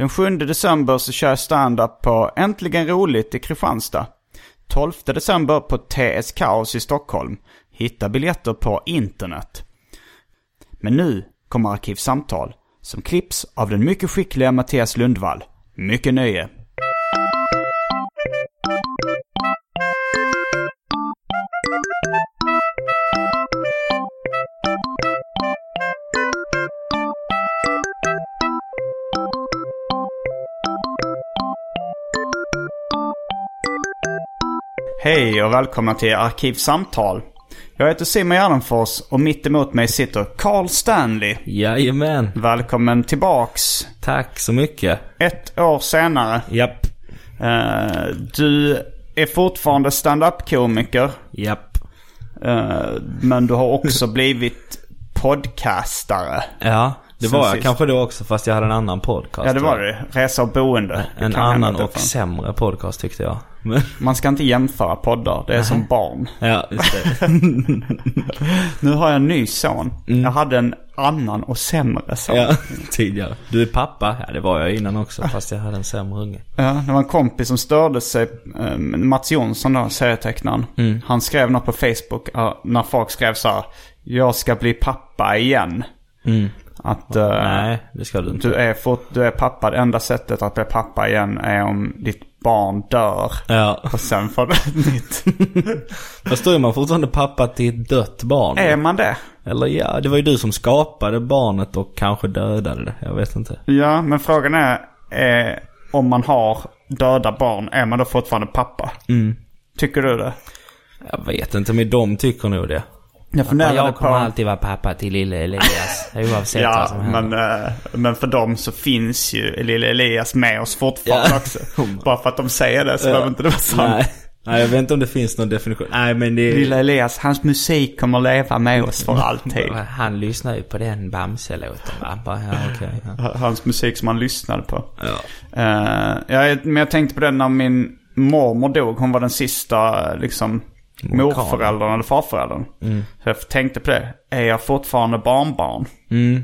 Den 7 december så kör jag stand-up på Äntligen Roligt i Kristianstad. 12 december på TS Kaos i Stockholm. Hitta biljetter på internet. Men nu kommer Arkivsamtal som klipps av den mycket skickliga Mattias Lundvall. Mycket nöje! Hej och välkomna till Arkivsamtal. Jag heter Simon Gärdenfors och mitt emot mig sitter Carl Stanley. Jajamän. Välkommen tillbaks. Tack så mycket. Ett år senare. Japp. Eh, du är fortfarande stand-up-komiker. Japp. eh, men du har också blivit podcastare. Ja, det var jag sist. kanske då också fast jag hade en annan podcast. Ja, det var det. Resa och boende. Det En annan och fanns. sämre podcast tyckte jag. Men, Man ska inte jämföra poddar. Det är som barn. ja, just det. Nu har jag en ny son. Jag hade en annan och sämre son. Mm. ja, tidigare. Du är pappa? Ja, det var jag innan också fast jag hade en sämre unge. Ja, det var en kompis som störde sig. eh, Mats Jonsson då, serietecknaren. Mm. Han skrev något på Facebook ja, när folk skrev så här. Jag ska bli pappa igen. Att Mm. Nej, det ska du inte. du, är fort, du är pappa. Det enda sättet att bli pappa igen är om ditt barn dör. Ja. Och sen får du ett nytt. Fast då är man fortfarande pappa till ett dött barn. är man det? Eller ja, det var ju du som skapade barnet och kanske dödade det. Jag vet inte. Ja, men frågan är. Eh, om man har döda barn, är man då fortfarande pappa? Mm. Tycker du det? Jag vet inte, men de tycker nog det. Jag funderade jag kommer på... alltid vara pappa till lille Elias. Oavsett vad Ja, som händer. men, eh, men för dem så finns ju lille Elias med oss fortfarande Ja. också. Bara för att de säger det så behöver inte det vara sant. Nej. Nej, jag vet inte om det finns någon definition. Nej, men det... Lilla Elias, hans musik kommer leva med oss för alltid. Han lyssnar ju på den Bamse-låten va? Bara, ja, okej. ja. Hans musik som han lyssnade på. Ja. Eh, ja, men jag tänkte på det när min mormor dog. Hon var den sista liksom morföräldern eller farföräldern. Så jag tänkte på det. Är jag fortfarande barnbarn? Mm.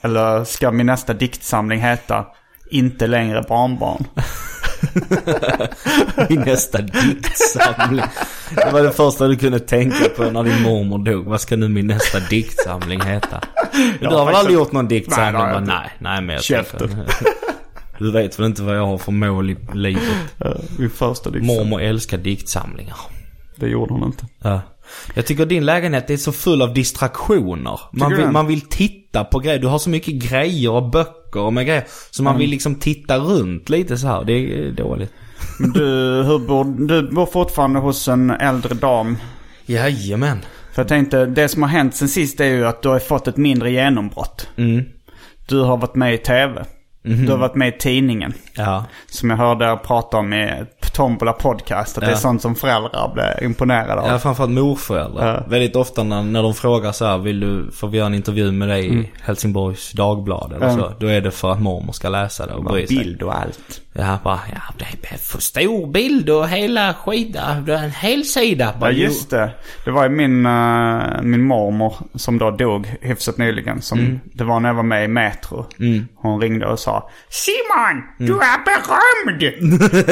Eller ska min nästa diktsamling heta Inte längre barnbarn? I nästa diktsamling. Det var det första du kunde tänka på när din mormor dog. Vad ska nu min nästa diktsamling heta? Du har väl aldrig gjort någon diktsamling? Nej, Nej, nej, men jag Käften. Du vet väl inte vad jag har för mål i livet? Min första diktsamling. Mormor älskar diktsamlingar. Det gjorde hon inte. Ja. Jag tycker din lägenhet är så full av distraktioner. Man vill, man vill titta på grejer. Du har så mycket grejer och böcker och med grejer. Så man vill liksom titta runt lite så här. Det är dåligt. Men du, hur bor, du bor fortfarande hos en äldre dam. Jajamän. För jag tänkte, det som har hänt sen sist är ju att du har fått ett mindre genombrott. Mm. Du har varit med i tv. Du har varit med i tidningen. Ja. Som jag hörde prata om i Tombola podcast. Att det är Ja. sånt som föräldrar blir imponerade av. Ja, framförallt morföräldrar. Ja. Väldigt ofta när, när de frågar så här, vill du, får vi göra en intervju med dig i Helsingborgs Dagblad eller Mm. så. Då är det för att mormor ska läsa det och bry sig. bild och allt. Ja, bara, ja, det är för stor bild och hela skida, det är en hel sida. Ja Bara, just det. Det var ju min, eh, min mormor som då dog hyfsat nyligen. Som Mm. Det var när jag var med i Metro. Hon ringde och sa Simon, du Mm. är berömd!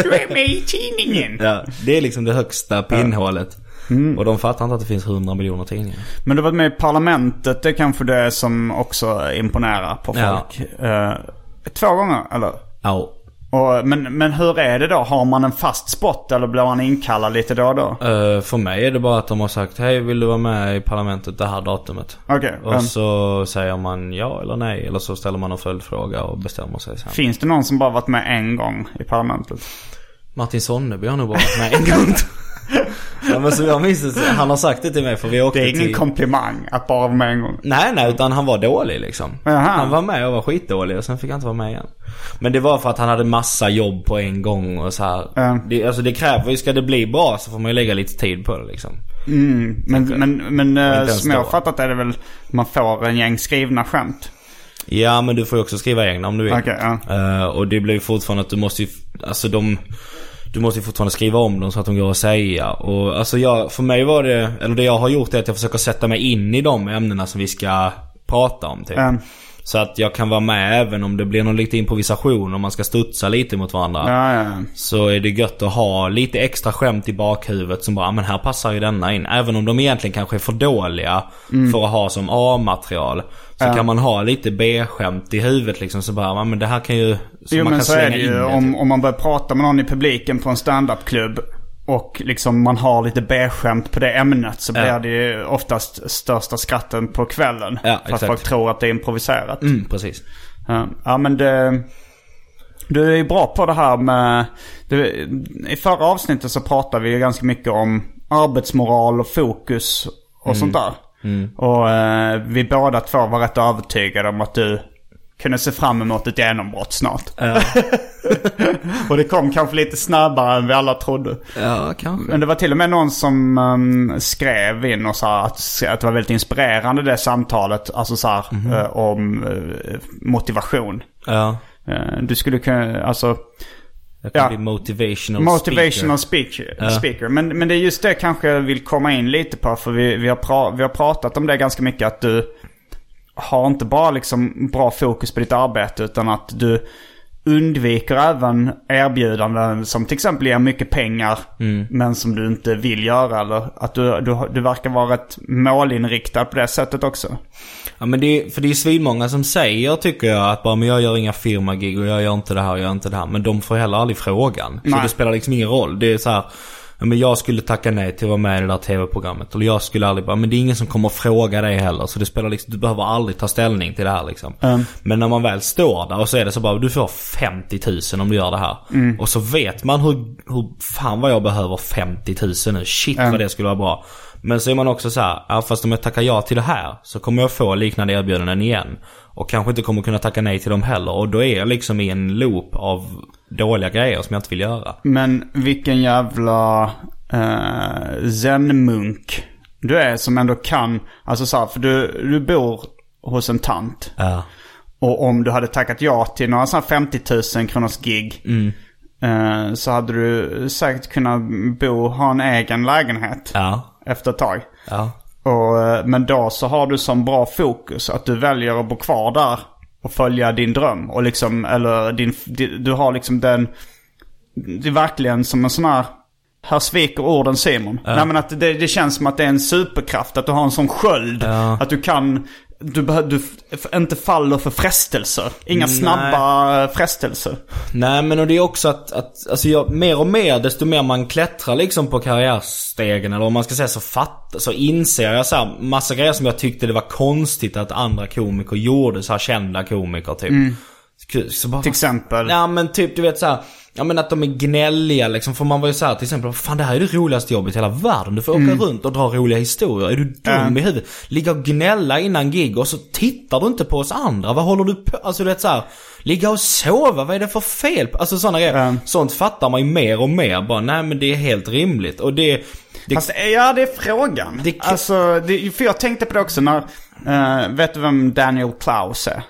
Du är med i tidningen. Ja, det är liksom det högsta pinnhålet. Mm. Och de fattar inte att det finns 100 miljoner tidningar. Men du har varit med i Parlamentet. Det är kanske det som också imponerar på Ja. folk. Eh, två gånger, eller? Ja. Och, men, men hur är det då? Har man en fast spot eller blir man inkallad lite då och då? Eh, för mig är det bara att de har sagt hej vill du vara med i parlamentet det här datumet? Okej. Och um, så säger man ja eller nej. Eller så ställer man en följdfråga och bestämmer sig sen. finns det någon som bara varit med en gång i parlamentet? Martin Sonneby har nog bara varit med en gång. ja, men som jag minns det, han har sagt det till mig för vi åkte Det är ingen till... komplimang att bara vara med en gång. Nej, nej, utan han var dålig liksom. Jaha. Han var med och var skitdålig och sen fick han inte vara med igen. Men det var för att han hade massa jobb på en gång och så här. Ja. Det, alltså det kräver ju, ska det bli bra så får man ju lägga lite tid på det liksom. Mm, men men, men eh, ens som jag har fattat är det väl man får en gäng skrivna skämt. Ja, men du får ju också skriva egna om du vill. Okej, ja. Eh, och det blir ju fortfarande att du måste ju, alltså de... Du måste ju fortfarande skriva om dem så att de går att säga. Och alltså jag, för mig var det, eller det jag har gjort är att jag försöker sätta mig in i de ämnena som vi ska prata om typ. Mm. Så att jag kan vara med även om det blir någon lite improvisation och man ska studsa lite mot varandra. Ja, ja. Så är det gött att ha lite extra skämt i bakhuvudet som bara, "Ah, men här passar ju denna in. Även om de egentligen kanske är för dåliga för att ha som A-material. Så Mm. Ja. kan man ha lite B-skämt i huvudet liksom. Så bara, "Ah, men det här kan ju... Så Jo man men kan så är det ju om, typ. om man börjar prata med någon i publiken på en standupklubb och liksom man har lite B-skämt på det ämnet så Ja. blir det ju oftast största skratten på kvällen. Ja, för att folk tror att det är improviserat. Mm, precis. Ja, men det... Du är ju bra på det här med... Du, I förra avsnittet så pratade vi ju ganska mycket om arbetsmoral och fokus och sånt där. Och eh, vi båda två var rätt övertygade om att du kunde se fram emot ett genombrott snart. Ja, Och det kom kanske lite snabbare än vi alla trodde. ja kanske. Men det var till och med någon som ehm, skrev in och sa att, att det var väldigt inspirerande det samtalet. Alltså så här, eh, om eh, motivation. Ja. Eh, du skulle kunna, alltså Jag kan Ja. bli motivational, motivational speaker. speaker. Speaker. Men, men det är just det kanske jag vill komma in lite på. För vi, vi, har pra, vi har pratat om det ganska mycket. Att du har inte bara liksom bra fokus på ditt arbete. Utan att du undviker även erbjudanden som till exempel ger mycket pengar. Mm. Men som du inte vill göra. Eller att du, du, du verkar vara rätt målinriktad på det sättet också. Ja men det är, för det är svinmånga som säger tycker jag att bara men jag gör inga firmagig och jag gör inte det här och jag gör inte det här. Men de får heller aldrig frågan. Så Nej. det spelar liksom ingen roll. Det är så här. Men jag skulle tacka nej till att vara med i det där tv-programmet. Eller jag skulle aldrig bara, men det är ingen som kommer fråga dig heller. Så det spelar liksom, du behöver aldrig ta ställning till det här liksom. Mm. Men när man väl står där och så är det så bara, du får 50 000 om du gör det här. Mm. Och så vet man hur, hur fan vad jag behöver 50 000 nu. Shit Mm. vad det skulle vara bra. Men så är man också så här, ja, fast om jag tackar ja till det här så kommer jag få liknande erbjudanden igen. Och kanske inte kommer kunna tacka nej till dem heller. Och då är jag liksom i en loop av dåliga grejer som jag inte vill göra. Men vilken jävla uh, zen-munk du är som ändå kan, alltså så här, för du, du bor hos en tant. Ja. Och om du hade tackat ja till några sådana 50 000 kronors gig. eh, så hade du säkert kunnat bo, ha en egen lägenhet Ja. Efter ett tag. Ja. Och, eh, men då så har du som bra fokus att du väljer att bo kvar där och följa din dröm. Och liksom, eller din, di- du har liksom den, det är verkligen som en sån här, här sviker orden Simon. Nej men att det, det känns som att det är en superkraft, att du har en sån sköld. Ja. Att du kan, du, du inte faller för frestelser. Inga Nej. snabba frestelser. Nej men och det är också att, att alltså jag, mer och mer desto mer man klättrar liksom på karriärstegen eller om man ska säga så fatt, så inser jag så här massa grejer som jag tyckte det var konstigt att andra komiker gjorde, så här kända komiker typ. Så bara, Till exempel. Ja men typ du vet så här, Ja men att de är gnälliga liksom. För man var ju såhär till exempel, fan det här är det roligaste jobbet i hela världen. Du får åka runt och dra roliga historier. Är du dum i huvudet? Ligga och gnälla innan gig och så tittar du inte på oss andra. Vad håller du på? Alltså du vet såhär, ligga och sova, vad är det för fel? Alltså sådana grejer. Ja. Sånt fattar man ju mer och mer. Bara, nej men det är helt rimligt. Och det... det Fast eh, ja, det är frågan. Det- Alltså, det, för jag tänkte på det också när, eh, vet du vem Daniel Klaus är?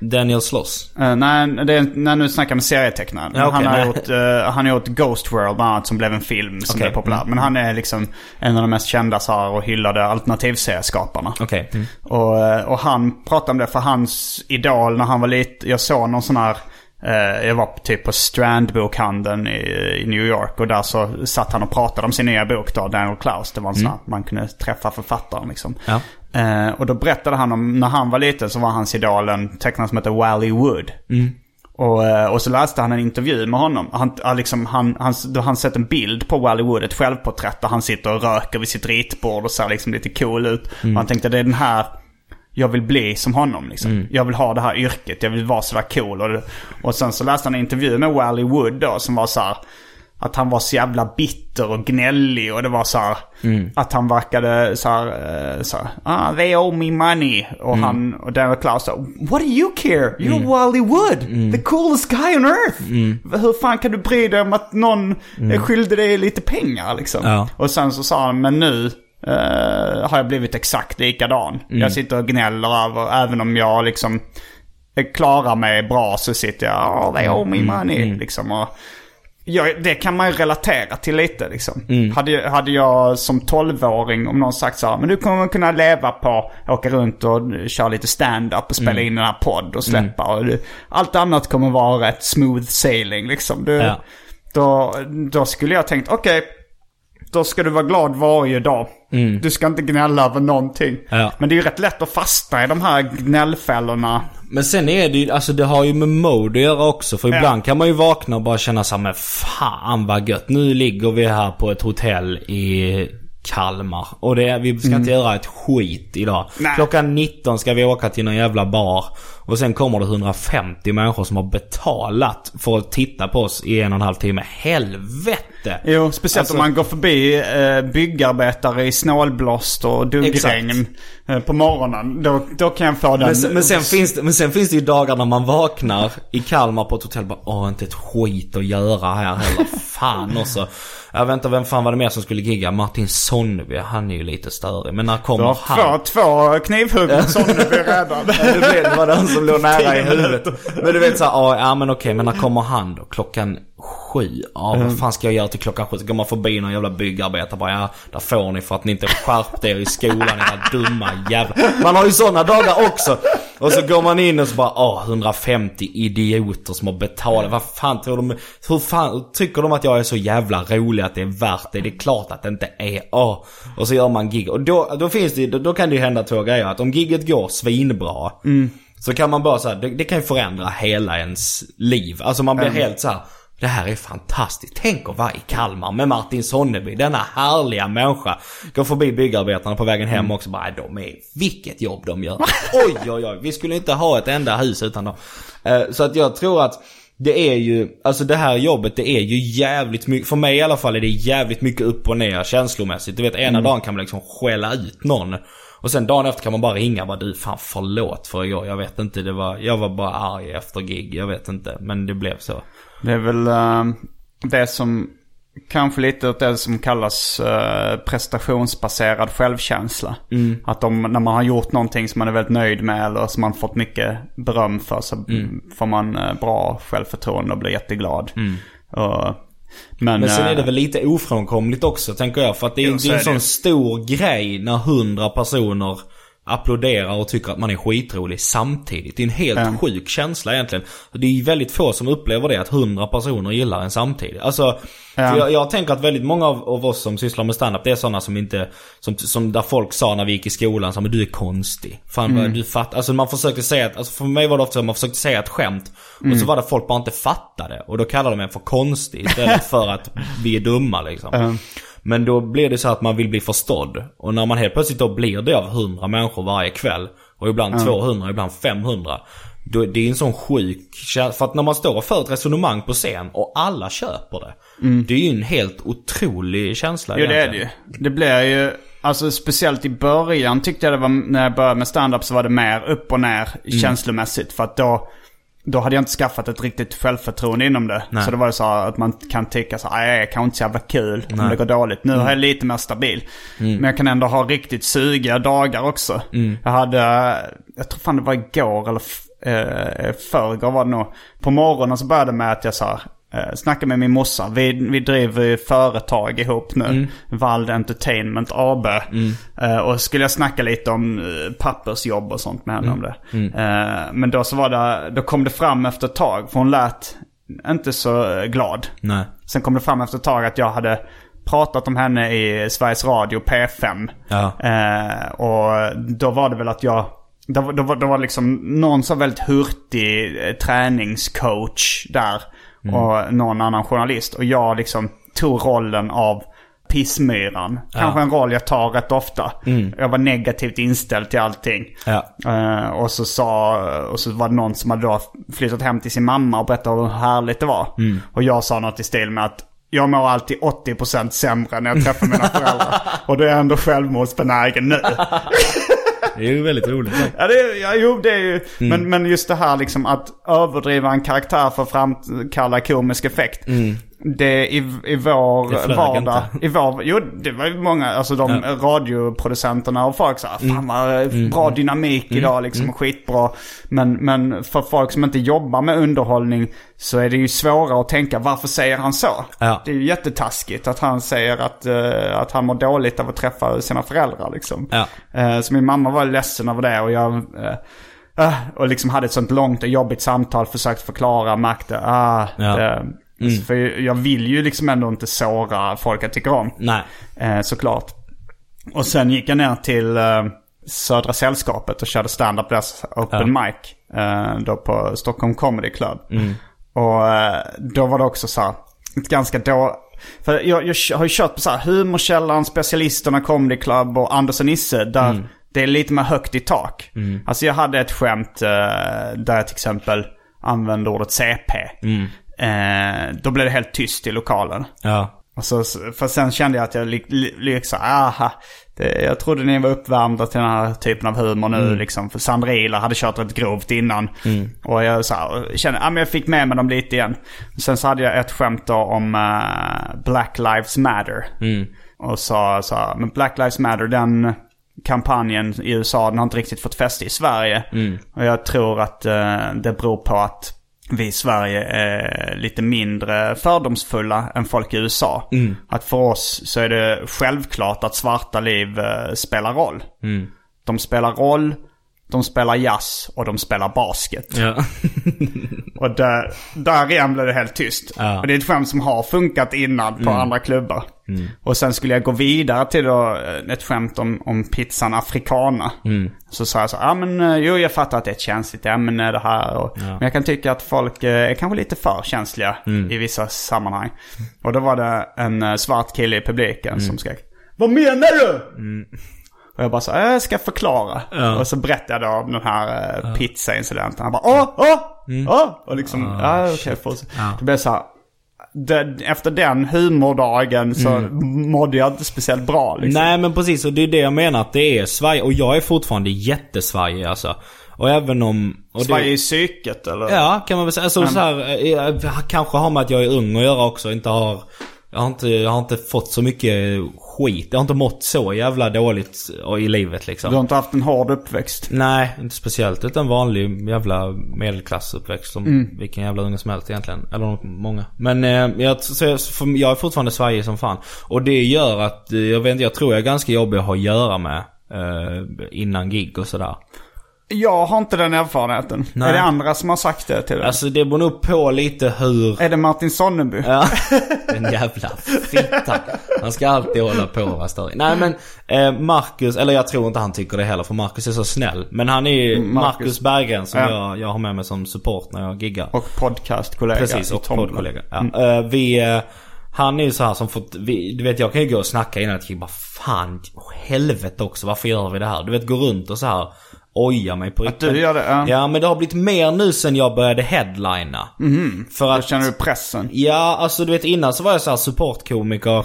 Daniel Sloss. Uh, nej, det när nu snackar med serietecknare. Ja, okej, han, har nej. gjort, eh, han har gjort Ghost World bland annat som blev en film som Okej, blev populär. mm. Men han är liksom en av de mest kända så här, och hyllade alternativserieskaparna. Okej. Mm. Och, eh, och han pratade om det för hans idol när han var liten. Jag såg någon sån här, jag var typ på Strand-bokhandeln i, New York. Och där så satt han och pratade om sin nya bok då, Daniel Klaus. Det var en sån här, man kunde träffa författaren liksom. Ja. Eh, och då berättade han om när han var liten så var hans idol en tecknare som heter Wally Wood. Och, eh, och så läste han en intervju med honom. Han, liksom, han, han, då han sett en bild på Wally Wood, ett självporträtt där han sitter och röker vid sitt ritbord och ser liksom lite cool ut. Och han tänkte det är den här jag vill bli som honom liksom. Jag vill ha det här yrket, jag vill vara sådär cool. Och, och sen så läste han en intervju med Wally Wood då som var så här, Att han var så jävla bitter och gnällig och det var så här, Att han verkade så här, eh, så här ah, they owe me money. Och han, och Daniel Klaus sa What do you care? You're Wally Wood! The coolest guy on earth! Hur fan kan du bry dig om att någon är skyldig dig lite pengar liksom? Ja. Och sen så sa han, men nu eh, har jag blivit exakt likadan. Jag sitter och gnäller över, även om jag liksom klarar mig bra så sitter jag, oh, they owe me money. Liksom, och, ja, det kan man ju relatera till lite liksom. Hade, jag- hade jag som 12-åring, om någon sagt så här, men du kommer kunna leva på, åka runt och köra lite stand-up och spela in den här podd och släppa. Och du, allt annat kommer vara rätt smooth sailing liksom. Du, Ja. då, då skulle jag tänkt, okej, då ska du vara glad varje dag. Du ska inte gnälla över någonting. Ja. Men det är ju rätt lätt att fastna i de här gnällfällorna. Men sen är det ju, alltså det har ju med mode att göra också. För Ja. ibland kan man ju vakna och bara känna såhär, men fan vad gött. Nu ligger vi här på ett hotell i Kalmar. Och det, vi ska inte göra ett skit idag. Nej. Klockan 19 ska vi åka till någon jävla bar. Och sen kommer det 150 människor som har betalat för att titta på oss i en och en halv timme. Helvete! Jo, speciellt Alltså- om man går förbi eh, byggarbetare i snålblåst och duggregn eh, på morgonen. Då, då kan jag få den... Men sen, men, sen finns det, men sen finns det ju dagar när man vaknar i Kalmar på ett hotell och bara Åh, inte ett skit att göra här heller. Fan också. Jag inte vem fan var det mer som skulle gigga? Martin Sonneby, han är ju lite störig. Men när Du kommer har han? två, två knivhugg mot Sonneby redan. Det, blev, det var den som låg nära i huvudet. Men du vet såhär, ja, ja men okej, men när kommer han då? Klockan sju? Ja, Mm. vad fan ska jag göra till klockan sju? Så går man förbi någon jävla byggarbetare bara, ja, där får ni för att ni inte skärpte er i skolan, era dumma jävlar. Man har ju sådana dagar också. Och så går man in och så bara, åh, 150 idioter som har betalat. Vad fan tror de, hur fan, tycker de att jag är så jävla rolig att det är värt det? Det är klart att det inte är, åh. Och så gör man gig. Och då, då finns det, då, kan det ju hända två grejer. Att om gigget går svinbra. Så kan man bara säga, det, det kan ju förändra hela ens liv. Alltså man blir helt så här. Det här är fantastiskt. Tänk att vara i Kalmar med Martin Sonneby, denna härliga människa. Går förbi byggarbetarna på vägen hem också bara, de är, vilket jobb de gör. Oj oj oj, vi skulle inte ha ett enda hus utan dem. Eh, Så att jag tror att det är ju, alltså det här jobbet det är ju jävligt mycket, för mig i alla fall är det jävligt mycket upp och ner känslomässigt. Du vet ena dagen kan man liksom skälla ut någon. Och sen dagen efter kan man bara ringa bara du fan förlåt för igår. Jag vet inte, det var, jag var bara arg efter gig. Jag vet inte, men det blev så. Det är väl eh, det som kanske lite åt det som kallas eh, prestationsbaserad självkänsla. Att om, när man har gjort någonting som man är väldigt nöjd med eller som man fått mycket beröm för så får man eh, bra självförtroende och blir jätteglad. Och, men, Men sen är det eh, väl lite ofrånkomligt också tänker jag. För att det är, det så är en sån stor grej när hundra personer applåderar och tycker att man är skitrolig samtidigt. Det är en helt Ja. sjuk känsla egentligen. Det är väldigt få som upplever det, att hundra personer gillar en samtidigt. Alltså, för jag, jag tänker att väldigt många av, av oss som sysslar med standup, det är sådana som inte, som, som där folk sa när vi gick i skolan, men du är konstig. Fan Mm. vad du fattar. Alltså man försökte säga, att- alltså för mig var det ofta så att man försökte säga ett skämt. Och Mm. så var det folk bara inte fattade. Och då kallade de en för konstig istället för att vi är dumma liksom. Men då blir det så att man vill bli förstådd. Och när man helt plötsligt då blir det av 100 människor varje kväll. Och ibland 200, ibland 500. Då, det är en sån sjuk För att när man står och för ett resonemang på scen och alla köper det. Det är ju en helt otrolig känsla Jo det är det egentligen. ju. Det blir ju, alltså speciellt i början tyckte jag det var, när jag började med stand-up så var det mer upp och ner Mm. känslomässigt. För att då, då hade jag inte skaffat ett riktigt självförtroende inom det. Nej. Så det var ju så att man kan tycka så här, "Nej, jag kan inte så jävla kul om det går dåligt. Nu Mm. är jag lite mer stabil. Men jag kan ändå ha riktigt sugiga dagar också. Mm. Jag hade, jag tror fan det var igår eller eh, förrgår var det nog. På morgonen så började det med att jag sa, eh, snackade med min morsa. Vi, vi driver ju företag ihop nu. Vald Entertainment AB. Eh, och skulle jag snacka lite om eh, pappersjobb och sånt med henne om det. Eh, men då så var det, då kom det fram efter ett tag. För hon lät inte så eh, glad. Nej. Sen kom det fram efter ett tag att jag hade pratat om henne i Sveriges Radio P5. Ja. Eh, och då var det väl att jag det, var, det, var, det liksom någon så väldigt hurtig eh, träningscoach där. Och någon annan journalist. Och jag liksom tog rollen av pissmyran. Kanske en roll jag tar rätt ofta. Jag var negativt inställd till allting. Ja. Eh, och, så sa, och så var det någon som hade då flyttat hem till sin mamma och berättade hur härligt det var. Och jag sa något i stil med att jag mår alltid 80% sämre när jag träffar mina föräldrar. och då är jag ändå självmordsbenägen nu. Det är ju väldigt roligt. Ja, det, är- ja jo det är ju, men, men just det här liksom att överdriva en karaktär för att framkalla komisk effekt. Det i, i vår Det vardag, inte. i vår, jo det var ju många, alltså de radioproducenterna och folk sa fan vad bra dynamik idag liksom, skitbra. Men, men för folk som inte jobbar med underhållning så är det ju svårare att tänka varför säger han så? Ja. Det är ju jättetaskigt att han säger att, eh, att han mår dåligt av att träffa sina föräldrar liksom. Ja. Eh, Så min mamma var ledsen över det och jag... eh, och liksom hade ett sånt långt och jobbigt samtal, försökt förklara, märkte, ah, Ja. det, För jag vill ju liksom ändå inte såra folk jag tycker om. Nej. Eh, såklart. Och sen gick jag ner till eh, Södra Sällskapet och körde stand-up där, open mic. Eh, då på Stockholm Comedy Club. Och eh, då var det också så här, ett ganska då... För jag, jag har ju kört på så här Humorkällan, Specialisterna Comedy Club och Anders och Nisse. Där det är lite mer högt i tak. Alltså jag hade ett skämt eh, där jag till exempel använde ordet CP. Eh, då blev det helt tyst i lokalen. Ja. Och så, för sen kände jag att jag li- li- liksom, aha. Det, jag trodde ni var uppvärmda till den här typen av humor nu liksom. För Sandrila hade kört rätt grovt innan. Och jag så här, kände, ja men jag fick med mig dem lite igen. Sen så hade jag ett skämt då om eh, Black Lives Matter. Och sa så här, men Black Lives Matter den kampanjen i USA den har inte riktigt fått fäste i Sverige. Och jag tror att eh, det beror på att vi i Sverige är lite mindre fördomsfulla än folk i USA. Att för oss så är det självklart att svarta liv eh, spelar roll. De spelar roll, de spelar jazz och de spelar basket. Ja. Och där, där igen blev det helt tyst. Ja. Mm. Och det är ett skämt som har funkat innan på andra klubbar. Och sen skulle jag gå vidare till då eh, ett skämt om, om pizzan Africana. Mm. Så sa jag så ja men eh, jo jag fattar att det är ett känsligt ämne det här. Och, Men jag kan tycka att folk eh, är kanske lite för känsliga Mm. i vissa sammanhang. Och då var det en svart kille i publiken som skrek Vad menar du? Och jag bara så jag ska förklara. Ja. Och så berättade jag om den här uh, pizzaincidenten. Han bara åh, åh, åh. Och liksom, ja okej. Okay, Det blev så här. Det, efter den humordagen så mådde jag inte speciellt bra liksom. Nej men precis, och det är det jag menar att det är svaj. Och jag är fortfarande jättesvajig alltså. Och även om... Och det- Svaj i psyket eller? Ja, kan man väl säga. Alltså, så här, eh, kanske har med att jag är ung att göra också. Inte har, jag, har inte, jag har inte fått så mycket skit. Jag har inte mått så jävla dåligt i livet liksom. Du har inte haft en hård uppväxt? Nej, inte speciellt. Utan vanlig jävla medelklassuppväxt som Mm. vilken jävla unge som helst egentligen. Eller många. Men eh, jag, så jag, jag är fortfarande svajig som fan. Och det gör att, eh, jag vet inte, jag tror jag är ganska jobbig att ha att göra med. Eh, innan gig och sådär. Jag har inte den erfarenheten. Nej. Är det andra som har sagt det till dig? Alltså det beror nog på lite hur... Är det Martin Sonneby? Ja, den jävla fittan. Han ska alltid hålla på och vara störig. Nej men eh, Marcus, eller jag tror inte han tycker det heller för Marcus är så snäll. Men han är ju Marcus. Marcus Berggren som Ja. jag, jag har med mig som support när jag giggar. Och podcastkollega Precis, och poddkollega. Ja. Eh, vi, eh, han är ju så här som fått, du vet jag kan ju gå och snacka innan att jag bara fan, helvete också, varför gör vi det här? Du vet gå runt och så här oja mig på Att du gör det? Ja. Ja men det har blivit mer nu sen jag började headlina. För Då att, känner du pressen? Ja, alltså du vet innan så var jag så här supportkomiker.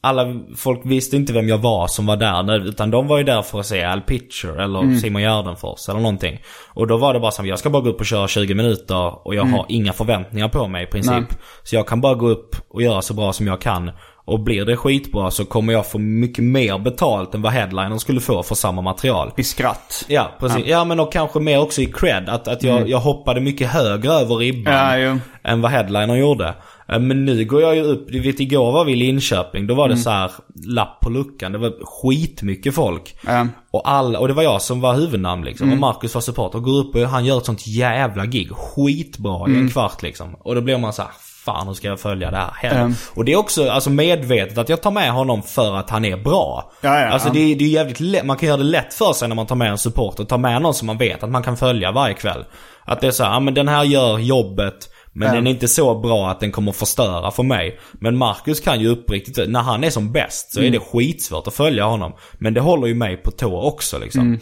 Alla folk visste inte vem jag var som var där utan de var ju där för att se Al Pitcher eller Simon Gärdenfors eller någonting. Och då var det bara som jag ska bara gå upp och köra 20 minuter och jag har inga förväntningar på mig i princip. Nej. Så jag kan bara gå upp och göra så bra som jag kan. Och blir det skitbra så kommer jag få mycket mer betalt än vad headlinern skulle få för samma material. I skratt? Ja, precis. Ja, men och kanske mer också i cred. Att, att jag, jag hoppade mycket högre över ribban Ja, än vad headliner gjorde. Eh, Men nu går jag ju upp, du vet igår var vi i Linköping, då var det så här lapp på luckan. Det var skitmycket folk. Ja. Och, alla, och det var jag som var huvudnamn liksom. Och Marcus var supporter. Går upp och han gör ett sånt jävla gig. Skitbra i en kvart liksom. Och då blir man så här, fan hur ska jag följa det här? Hellre. Mm. Och det är också alltså medvetet att jag tar med honom för att han är bra. Ja, ja, alltså ja. det, är- det är jävligt lätt, man kan göra det lätt för sig när man tar med en supporter. Ta med någon som man vet att man kan följa varje kväll. Att det är så här, ja men den här gör jobbet. Men Ja. den är inte så bra att den kommer förstöra för mig. Men Marcus kan ju uppriktigt, när han är som bäst så är det skitsvårt att följa honom. Men det håller ju mig på tå också liksom.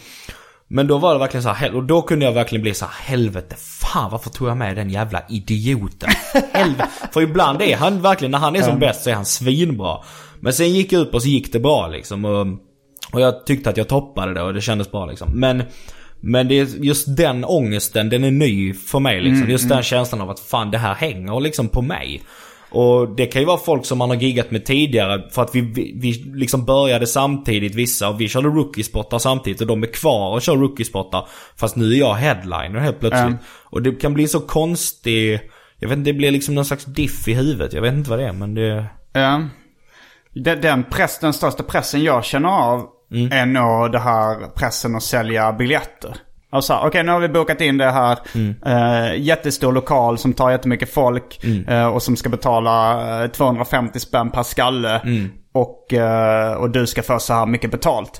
Men då var det verkligen så här, och då kunde jag verkligen bli så här, helvete, fan varför tog jag med den jävla idioten? Helvete. För ibland är han verkligen, när han är som bäst så är han svinbra. Men sen gick jag upp och så gick det bra liksom. Och, och jag tyckte att jag toppade det och det kändes bra liksom. Men, men det är just den ångesten, den är ny för mig liksom. Just den känslan av att fan det här hänger liksom på mig. Och det kan ju vara folk som man har giggat med tidigare för att vi, vi, vi liksom började samtidigt vissa och vi körde rookie-spottar samtidigt och de är kvar och kör rookie-spottar. Fast nu är jag headliner helt plötsligt. Mm. Och det kan bli så konstig, jag vet inte, det blir liksom någon slags diff i huvudet. Jag vet inte vad det är men det... Ja. Den, den, press, den största pressen jag känner av är nog det här pressen att sälja biljetter. Alltså, okej nu har vi bokat in det här. Eh, jättestor lokal som tar jättemycket folk. eh, och som ska betala eh, 250 spänn per skalle. Och, eh, och du ska få så här mycket betalt.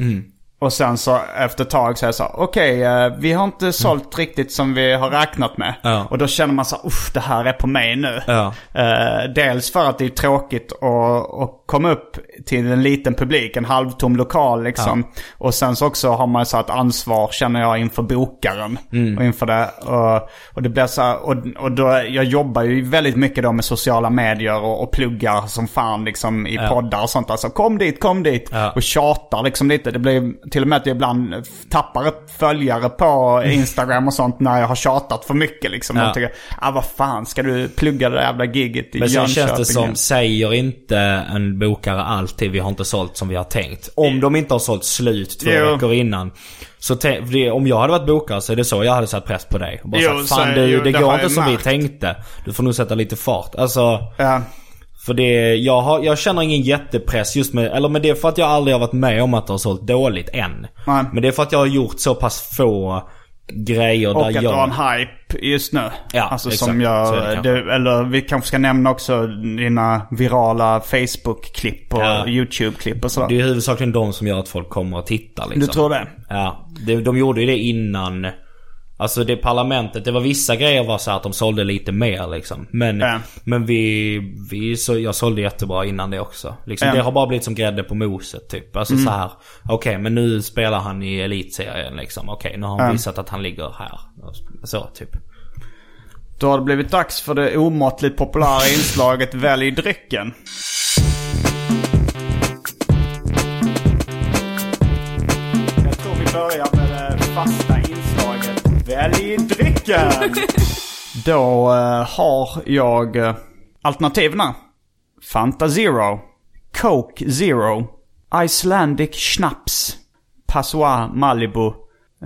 Och sen så efter ett tag så är det så okej eh, vi har inte sålt riktigt som vi har räknat med. Ja. Och då känner man så usch det här är på mig nu. Ja. Eh, dels för att det är tråkigt att, att komma upp till en liten publik, en halvtom lokal liksom. Och sen så också har man så ett ansvar känner jag inför bokaren. Och inför det. Och, och det blir så här, och, och då, jag jobbar ju väldigt mycket då med sociala medier och, och pluggar som fan liksom i poddar och sånt. Alltså kom dit, kom dit. Ja. Och tjatar liksom lite. Det blir till och med att jag ibland tappar ett följare på Instagram och sånt när jag har tjatat för mycket liksom. Ja. Jag tycker, ah vad fan ska du plugga det där jävla giget i Men sen känns det som, säger inte en bokare alltid vi har inte sålt som vi har tänkt. Om de inte har sålt slut två Jo. veckor innan. Så det, om jag hade varit bokare så är det så jag hade satt press på dig. Och bara Jo, sagt, fan är det, det går inte som vi märkt." tänkte. Du får nog sätta lite fart. Alltså, Ja. För det, jag, har, jag känner ingen jättepress just med, eller men det är för att jag aldrig har varit med om att det har sålt dåligt än. Nej. Men det är för att jag har gjort så pass få grejer Och där att jag... har en hype just nu. Ja, alltså exakt. som jag, du, eller vi kanske ska nämna också dina virala Facebook-klipp och Ja. YouTube-klipp och sådär. Det är huvudsakligen de som gör att folk kommer och tittar liksom. Du tror det? Ja, det, de gjorde ju det innan. Alltså det parlamentet, det var vissa grejer var så att de sålde lite mer liksom. Men, Ja. men vi, vi så, jag sålde jättebra innan det också. Liksom. Mm. Det har bara blivit som grädde på moset typ. Alltså så här. okej men nu spelar han i elitserien liksom. Okej, nu har han visat att han ligger här. Så typ. Då har det blivit dags för det omåttligt populära inslaget Välj drycken. Jag tror vi börjar med det fasta drycken! Då eh, har jag uh, alternativen. Fanta Zero, Coke Zero, Icelandic Schnaps, Passoir Malibu,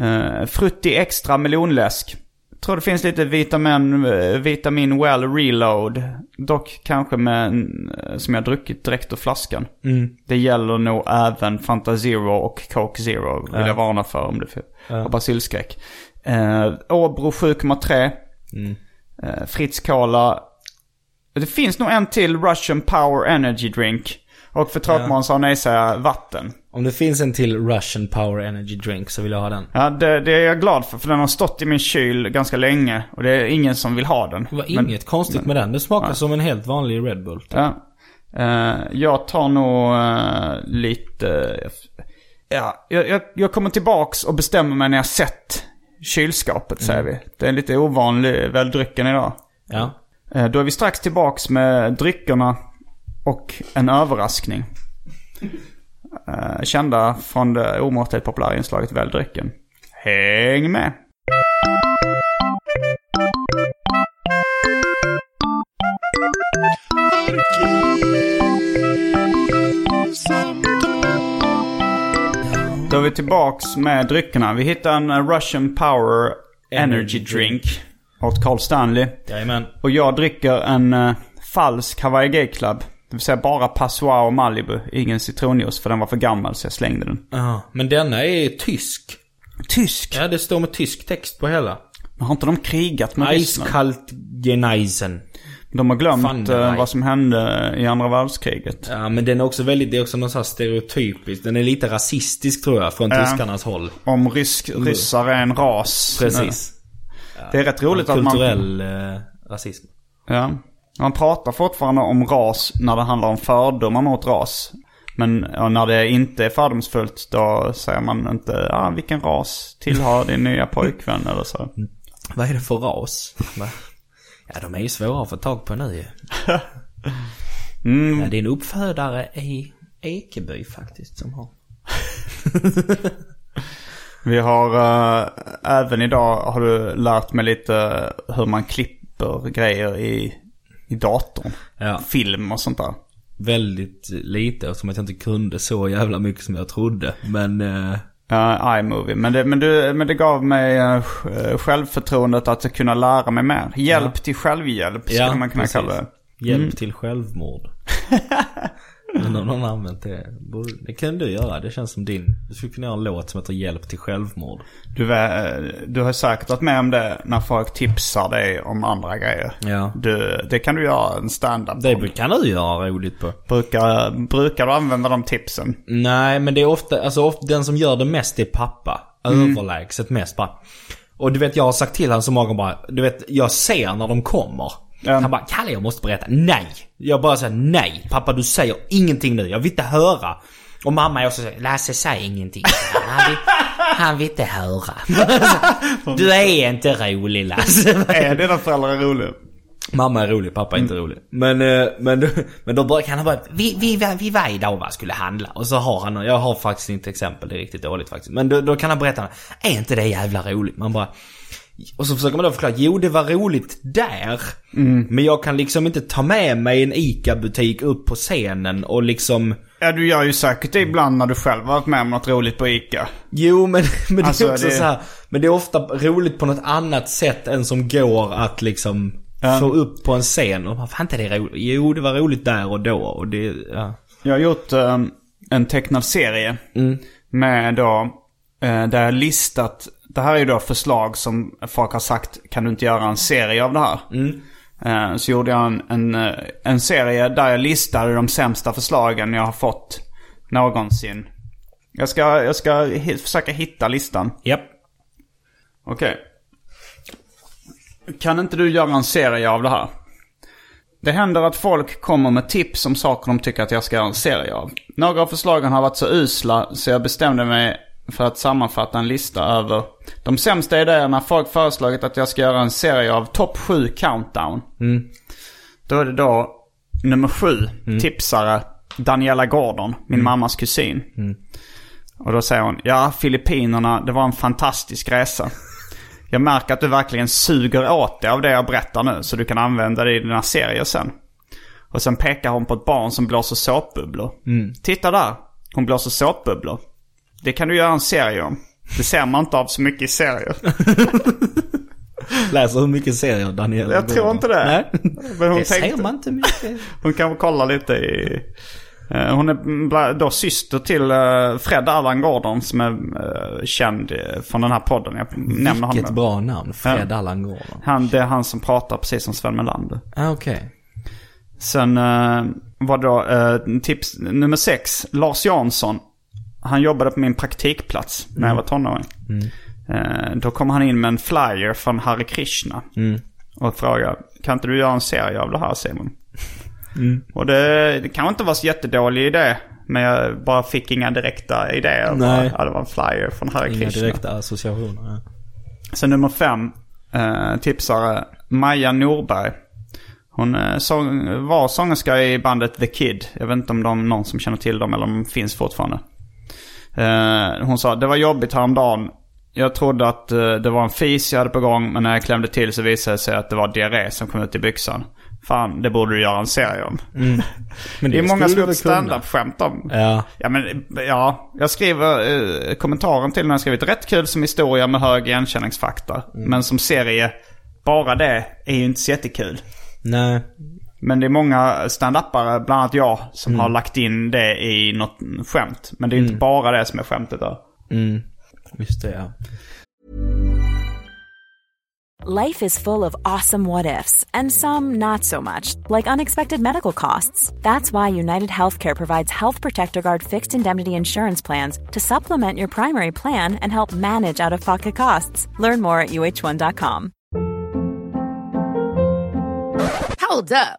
uh, Frutti Extra melonläsk. Tror det finns lite vitamin, eh, vitamin well reload. Dock kanske med, en, eh, som jag druckit direkt ur flaskan. Det gäller nog även Fanta Zero och Coke Zero. Vill jag varna för om du får basilskräck. Uh, Åbro 7,3. Uh, Fritz Cola. Det finns nog en till Russian Power Energy Drink. Och för tråkmån sa nej säga vatten. Om det finns en till Russian Power Energy Drink så vill jag ha den. Ja, det, det är jag glad för. För den har stått i min kyl ganska länge. Och det är ingen som vill ha den. Det var Men- inget konstigt med den. Det smakar som en helt vanlig Red Bull. typ. Ja. Eh, jag tar nog eh, lite... Ja, jag, jag, jag kommer tillbaks och bestämmer mig när jag sett kylskapet säger vi. Det är en lite ovanlig väldrycken idag. Ja. Eh, då är vi strax tillbaks med dryckerna och en överraskning. Eh, kända från det omåttligt populära inslaget Väldrycken. Häng med! Då är vi tillbaks med dryckerna. Vi hittar en Russian Power Energy Drink åt Carl Stanley. Jajamän. Och jag dricker en uh, falsk Hawaii Gay Club. Det vill säga bara Passoir och Malibu. Ingen citronjuice för den var för gammal så jag slängde den. Ja, men denna är tysk. Tysk? Ja, det står med tysk text på hela. Men har inte de krigat med Ryssland? Eiskallt Geneisen. De har glömt Fan, eh, vad som hände i andra världskriget. Ja, men den är också väldigt, det är också någon sån stereotypisk. Den är lite rasistisk tror jag, från Ja. tyskarnas håll. Om rysk, ryssar är en ras. Precis. Det är rätt roligt att man... Kulturell eh, rasism. Ja. Man pratar fortfarande om ras när det handlar om fördomar mot ras. Men ja, när det inte är fördomsfullt då säger man inte ah, vilken ras tillhör din nya pojkvän eller så. Vad är det för ras? Ja, de är ju svåra att få tag på nu ju. Mm. Ja, det är en uppfödare i Ekeby faktiskt som har. Vi har eh, även idag har du lärt mig lite hur man klipper grejer i, i datorn. Ja. Film och sånt där. Väldigt lite eftersom att jag inte kunde så jävla mycket som jag trodde. Men... Eh, Ja, iMovie. Men det, men, du, men det gav mig eh, självförtroendet att kunna lära mig mer. Hjälp till självhjälp skulle Ja, man kunna precis. kalla det. hjälp till självmord. Men om någon har använt det. Det kan du göra. Det känns som din. Du skulle kunna göra en låt som heter Hjälp till självmord. Du, vä- du har säkert varit med om det när folk tipsar dig om andra grejer. Ja. Du, det kan du göra en stand-up Det kan du göra roligt på. Brukar, brukar du använda de tipsen? Nej, men det är ofta, alltså ofta, den som gör det mest är pappa. Överlägset mest bara. Och du vet, jag har sagt till honom så många gånger bara, du vet, jag ser när de kommer. Ja. Han bara, Kalle jag måste berätta. Nej! Jag bara säger nej. Pappa du säger ingenting nu, jag vill inte höra. Och mamma också så Lasse säg ingenting. Han vill, han vill inte höra. du är inte rolig Lasse. Är dina föräldrar roliga? Mamma är rolig, pappa är inte rolig. Men, eh, men, men då börjar han bara, vi, vi, vi var idag va, skulle handla. Och så har han, jag har faktiskt inte exempel, det är riktigt dåligt faktiskt. Men då, då kan han berätta, är inte det jävla roligt? Man bara, och så försöker man då förklara, jo det var roligt där. Men jag kan liksom inte ta med mig en ICA-butik upp på scenen och liksom Ja, du gör ju säkert det ibland när du själv har varit med om något roligt på ICA. Jo men, men det Alltså, är också det- så här, Men det är ofta roligt på något annat sätt än som går att liksom Ja. få upp på en scen. Och man fan inte det är roligt. Jo det var roligt där och då och det, ja. Jag har gjort eh, en tecknad serie med då, eh, där jag listat, det här är ju då förslag som folk har sagt, kan du inte göra en serie av det här? Eh, så gjorde jag en, en, eh, en serie där jag listade de sämsta förslagen jag har fått någonsin. Jag ska, jag ska försöka hitta listan. Japp. Okej. Kan inte du göra en serie av det här? Det händer att folk kommer med tips om saker de tycker att jag ska göra en serie av. Några av förslagen har varit så usla så jag bestämde mig för att sammanfatta en lista över de sämsta idéerna folk föreslagit att jag ska göra en serie av topp 7 countdown. Då är det då nummer 7, tipsare, Daniela Gordon, min mammas kusin. Och då säger hon, ja Filippinerna, det var en fantastisk resa. Jag märker att du verkligen suger åt dig av det jag berättar nu så du kan använda det i dina serier sen. Och sen pekar hon på ett barn som blåser såpbubblor. Titta där, hon blåser såpbubblor. Det kan du göra en serie om. Det ser man inte av så mycket i serier. Läser hur mycket serier Daniel Jag tror inte det. Nej. Men hon det ser tänkte- man inte mycket. Hon kan väl kolla lite i... Eh, Hon är då syster till eh, Fred Allan Gordon som är eh, känd från den här podden. Jag nämner Vilket honom. bra namn. Fred Allan Gordon. Han, det är han som pratar precis som Sven Melander. Ah, Okej. Sen eh, var då eh, tips nummer sex. Lars Jansson. Han jobbade på min praktikplats när jag var tonåring. Eh, då kom han in med en flyer från Hare Krishna. Och frågade, kan inte du göra en serie av det här Simon? Och det, det kanske inte var så jättedålig idé. Men jag bara fick inga direkta idéer. Nej. Bara, det var en flyer från Hare Inga Krishna. direkta associationer. Ja. Sen nummer fem, eh, tipsare Maja Norberg. Hon eh, sång, var sångerska i bandet The Kid. Jag vet inte om de någon som känner till dem eller om de finns fortfarande. Eh, hon sa, det var jobbigt häromdagen. Jag trodde att eh, det var en fis jag hade på gång, men när jag klämde till så visade det sig att det var diarré som kom ut i byxan. Fan, det borde du göra en serie om. Men Det är många som gjort stand-up-skämt om. Ja. Ja men ja, jag skriver eh, kommentaren till har jag skrivit rätt kul som historia med hög igenkänningsfaktor. Men som serie, bara det är ju inte så jättekul. Nej. Men det är många stand-upare, bland annat jag, som har lagt in det i något skämt. Men det är inte bara det som är skämtet där. Mm. Just det ja. Life is full of awesome what ifs, and some not so much, like unexpected medical costs. That's why United Healthcare provides Health Protector Guard fixed indemnity insurance plans to supplement your primary plan and help manage out of pocket costs. Learn more at uh1.com. Hold up.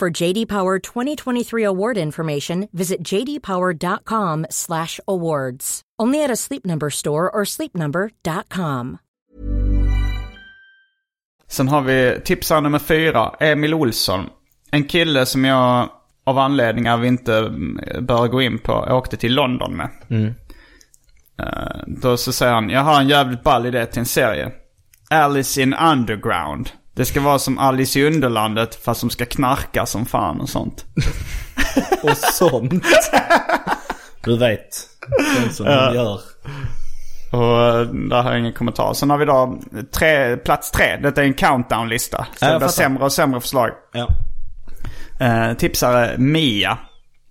For JD Power 2023 award information, visit jdpower.com/awards. Only at a Sleep Number store or sleepnumber.com. Sen har vi tipsare nummer fyra, Emil Olsson. En kille som jag av anledningar vi inte mm, bör gå in på åkte till London med. Eh, Då så säger han, jag har en jävligt ball idé till en serie. Alice in Underground. Det ska vara som Alice i Underlandet fast som ska knarka som fan och sånt. Och sånt. Du vet. Sånt som man gör. Och eh, där har jag ingen kommentar. Sen har vi då tre, plats tre. Detta är en countdown-lista. Så Ja, det blir sämre och sämre förslag. Ja. Eh, tipsare Mia.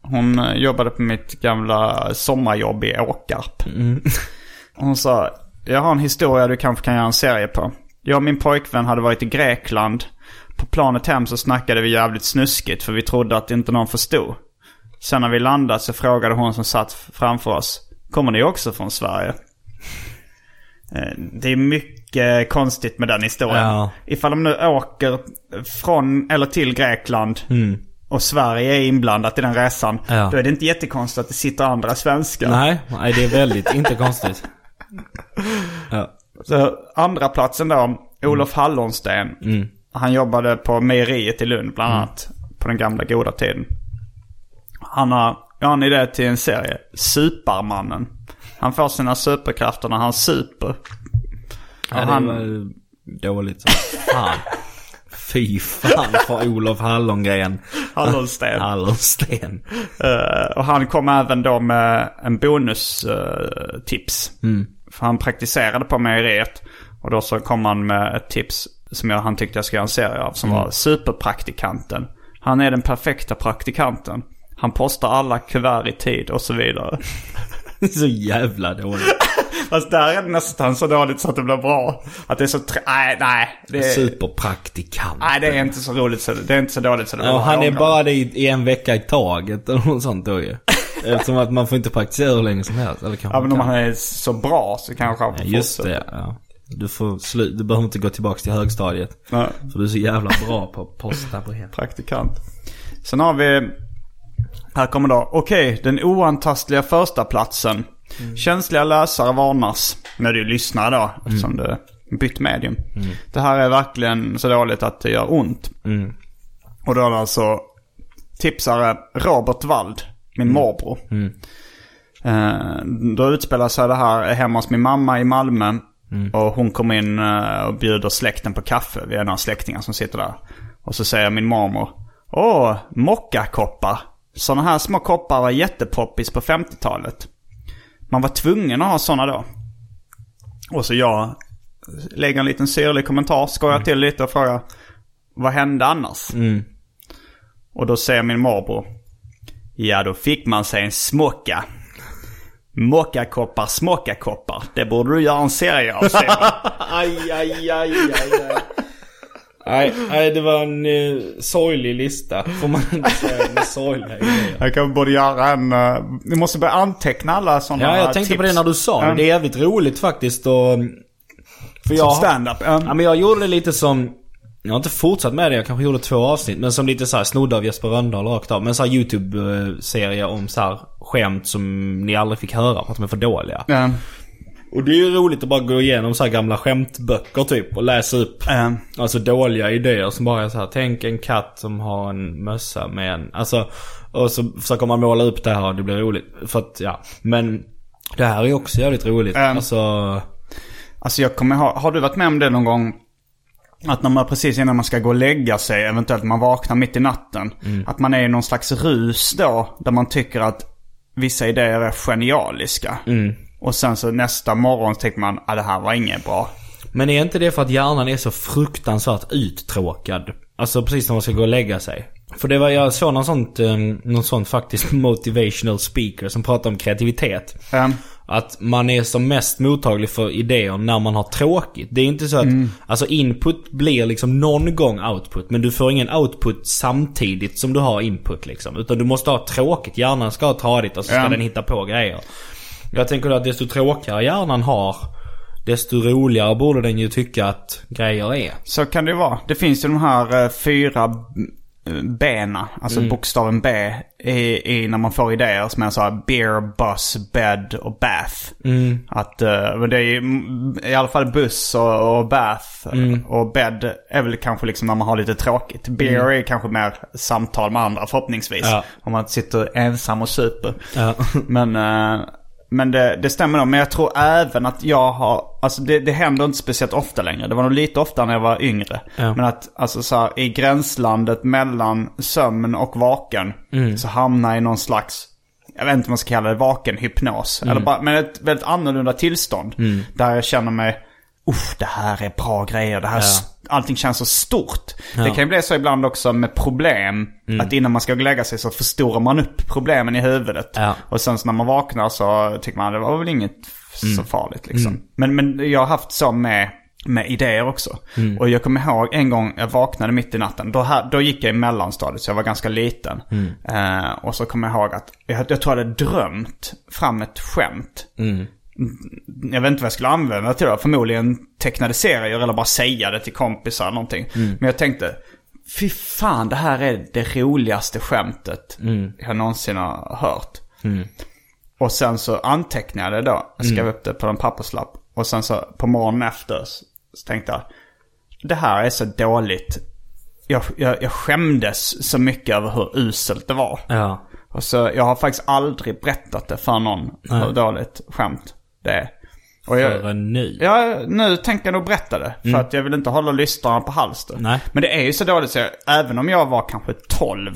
Hon eh, jobbade på mitt gamla sommarjobb i Åkarp. Hon sa, jag har en historia du kanske kan göra en serie på. Jag och min pojkvän hade varit i Grekland. På planet hem så snackade vi jävligt snuskigt för vi trodde att inte någon förstod. Sen när vi landat så frågade hon som satt framför oss. Kommer ni också från Sverige? Eh, Det är mycket konstigt med den historien. Ja. Ifall de nu åker från eller till Grekland och Sverige är inblandat i den resan. Ja. Då är det inte jättekonstigt att det sitter andra svenskar. Nej, nej det är väldigt inte konstigt. Så andra platsen då, Olof Hallonsten. Han jobbade på mejeriet i Lund bland annat. På den gamla goda tiden. Han har, jag har en idé till en serie. Supermannen. Han får sina superkrafter när han super. Ja, det han- var dåligt som fan. Fy fan för Olof Hallongren. Hallonsten. Hallonsten. Eh, och han kom även då med en bonustips. För han praktiserade på mejeriet. Och då så kom han med ett tips som jag, han tyckte jag skulle göra en serie av. Som var superpraktikanten. Han är den perfekta praktikanten. Han postar alla kuvert i tid och så vidare. Så jävla dåligt. Fast där är det nästan så dåligt så att det blir bra. Att det är så... Nej, nej. Det är, Superpraktikant. nej, det är inte så roligt så det är inte så dåligt så det blir Ja, bra. han är bara det i, i en vecka i taget eller något sånt då ju. Eftersom att man får inte praktisera hur länge som helst. Eller kanske Ja, men om kan. han är så bra så kanske han Ja, får just fortsätta. det, ja. Du får slu- du behöver inte gå tillbaka till högstadiet. Nej. För du är så jävla bra på att posta brev. praktikant. Sen har vi, här kommer då, okej, den oantastliga första platsen. Känsliga läsare varnas. När du lyssnar då, eftersom du bytt medium. Det här är verkligen så dåligt att det gör ont. Och då är det alltså tipsare Robert Wald, min morbror. Eh, då utspelar sig det här hemma hos min mamma i Malmö. Och hon kommer in eh, och bjuder släkten på kaffe. Vi är några släktingar som sitter där. Och så säger min mormor. Åh, mockakoppar. Sådana här små koppar var jättepoppis på 50-talet. Man var tvungen att ha sådana då. Och så jag lägger en liten syrlig kommentar, skojar till lite och frågar. Vad hände annars? Och då säger min morbror. Ja, då fick man sig en smocka. Mockakoppar, smockakoppar. Det borde du göra en serie av. Aj, aj, aj, aj, aj. Nej, nej, det var en uh, sorglig lista. Får man inte säga. Med sorgliga idéer. Jag kan borde göra en... Uh, vi måste börja anteckna alla sådana Ja, jag tänkte tips. på det när du sa det. Det är jävligt roligt faktiskt och... För Som jag, stand-up. Ja. Ja men jag gjorde det lite som... Jag har inte fortsatt med det, jag kanske gjorde två avsnitt. Men som lite så här snodde av Jesper Rönndahl rakt av. Men så här YouTube-serie om så här skämt som ni aldrig fick höra för att de är för dåliga. Ja. Och det är ju roligt att bara gå igenom så här gamla skämtböcker typ och läsa upp. Ja. Alltså dåliga idéer som bara är så här. Tänk en katt som har en mössa med en... Alltså... Och så försöker man måla upp det här och det blir roligt. För att, ja. Men... Det här är ju också jävligt roligt. Mm. Alltså... Alltså jag kommer ha, har du varit med om det någon gång? Att när man precis innan man ska gå och lägga sig, eventuellt man vaknar mitt i natten. Att man är i någon slags rus då, där man tycker att vissa idéer är genialiska. Och sen så nästa morgon tänker man, att det här var inget bra. Men är inte det för att hjärnan är så fruktansvärt uttråkad? Alltså precis när man ska gå och lägga sig. För det var, jag såg någon sånt, eh, någon sånt faktiskt motivational speaker som pratade om kreativitet. Um, Att man är som mest mottaglig för idéer när man har tråkigt. Det är inte så att, alltså input blir liksom någon gång output. Men du får ingen output samtidigt som du har input liksom. Utan du måste ha tråkigt. Hjärnan ska ha tradigt och så ska Ja. den hitta på grejer. Jag tänker då att desto tråkigare hjärnan har, desto roligare borde den ju tycka att grejer är. så kan det ju vara. Det finns ju de här eh, fyra bena, alltså bokstaven B, i, i när man får idéer som är så här beer, bus, bed och bath. Att, eh, men det är mm, i alla fall buss och, och bath och bed är väl kanske liksom när man har lite tråkigt. Beer är kanske mer samtal med andra förhoppningsvis. Ja. Om man sitter ensam och super. Ja. Men, eh, men det, det stämmer nog. Men jag tror även att jag har, alltså det, det händer inte speciellt ofta längre. Det var nog lite ofta när jag var yngre. Ja. Men att alltså så här, i gränslandet mellan sömn och vaken så hamnar jag i någon slags, jag vet inte vad man ska kalla det, vakenhypnos. Eller bara, men ett väldigt annorlunda tillstånd. Där jag känner mig, uff det här är bra grejer. Det här, Ja. Allting känns så stort. Det kan ju bli så ibland också med problem. Att innan man ska gå och lägga sig så förstorar man upp problemen i huvudet. Ja. Och sen så när man vaknar så tycker man det var väl inget så farligt liksom. Men, men jag har haft så med, med idéer också. Och jag kommer ihåg en gång jag vaknade mitt i natten. Då, här, då gick jag i mellanstadiet så jag var ganska liten. Eh, och så kommer jag ihåg att jag, jag tror jag hade drömt fram ett skämt. Jag vet inte vad jag skulle använda det till då. Förmodligen tecknade serier eller bara säga det till kompisar någonting. Men jag tänkte, fy fan det här är det roligaste skämtet jag någonsin har hört. Och sen så antecknade jag det då. Jag skrev upp det på en papperslapp. Och sen så på morgonen efter så, tänkte jag, det här är så dåligt. Jag, jag, jag skämdes så mycket över hur uselt det var. Ja. Och så jag har faktiskt aldrig berättat det för någon hur dåligt skämt det. Och jag, Förrän nu. Ja, nu tänker jag nog berätta det. För att jag vill inte hålla lyssnarna på halster. Nej. Men det är ju så dåligt så jag, även om jag var kanske 12.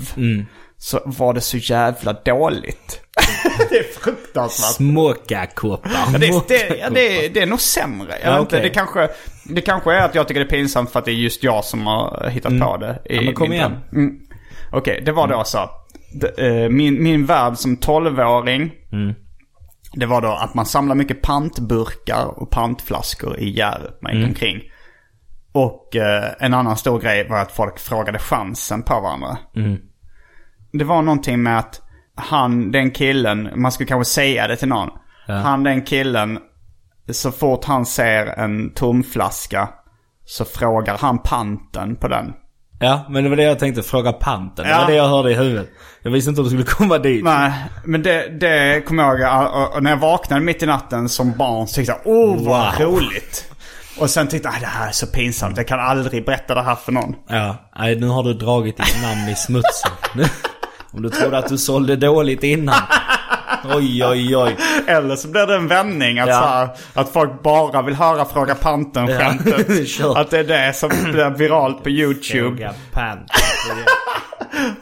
Så var det så jävla dåligt. det är fruktansvärt. Småkakoppar. Ja, det, det, ja, det, det är nog sämre. Jag Ja, inte, okej. det, kanske, det kanske är att jag tycker det är pinsamt för att det är just jag som har hittat på det. I Ja, men kom igen. Mm. Okej, det var då så. Det, eh, Min, min värld som 12-åring. Det var då att man samlar mycket pantburkar och pantflaskor i Hjärup man gick omkring. Och eh, en annan stor grej var att folk frågade chansen på varandra. Det var någonting med att han, den killen, man skulle kanske säga det till någon. Han, den killen, så fort han ser en tom flaska så frågar han panten på den. Ja, men det var det jag tänkte. Fråga panten. Det Ja. var det jag hörde i huvudet. Jag visste inte om du skulle komma dit. Nej, men det, det kommer jag ihåg. Och, och när jag vaknade mitt i natten som barn så tyckte jag, åh vad Wow. roligt. Och sen tyckte jag, "Nej, det här är så pinsamt. Jag kan aldrig berätta det här för någon. Ja, nej nu har du dragit ditt namn i smutsen. Om du trodde att du sålde dåligt innan. Oj, oj, oj. Eller så blir det en vändning. Att, Ja. här, att folk bara vill höra Fråga Panten-skämtet. Kör. att det är det som blir viralt på YouTube. Fråga panten.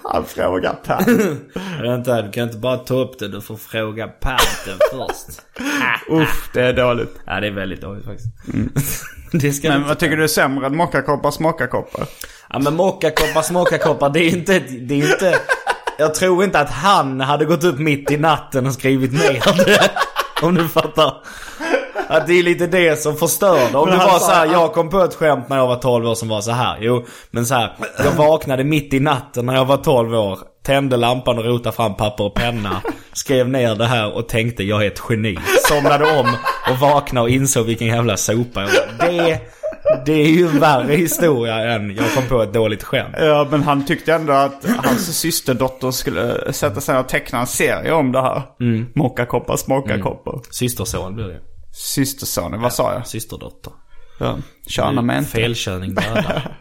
Han frågar Panten. Vänta, du kan inte bara ta upp det. Du får fråga panten först. Uff, det är dåligt. Ja, det är väldigt dåligt faktiskt. Det ska Men vad tycker du är sämre än mockakoppar, smockakoppar? Ja men mockakoppar, småkakoppar, det är inte, det är inte... Jag tror inte att han hade gått upp mitt i natten och skrivit ner det. Om du fattar. Att det är lite det som förstör det. Om Men du var sa- så här, jag kom på ett skämt när jag var 12 år som var så här. Jo, men så här, jag vaknade mitt i natten när jag var 12 år. Tände lampan och rotade fram papper och penna. Skrev ner det här och tänkte jag är ett geni. Somnade om och vaknade och insåg vilken jävla sopa jag var. Det, det är ju en värre historia än jag kom på ett dåligt skämt. Ja, men han tyckte ändå att hans systerdotter skulle sätta sig och teckna en serie om det här. Mm. Mockakoppar, smockakoppar. Systerson blir det. Systersonen, vad sa jag? Systerdotter. Ja. Köna med inte. Felkörning dödar.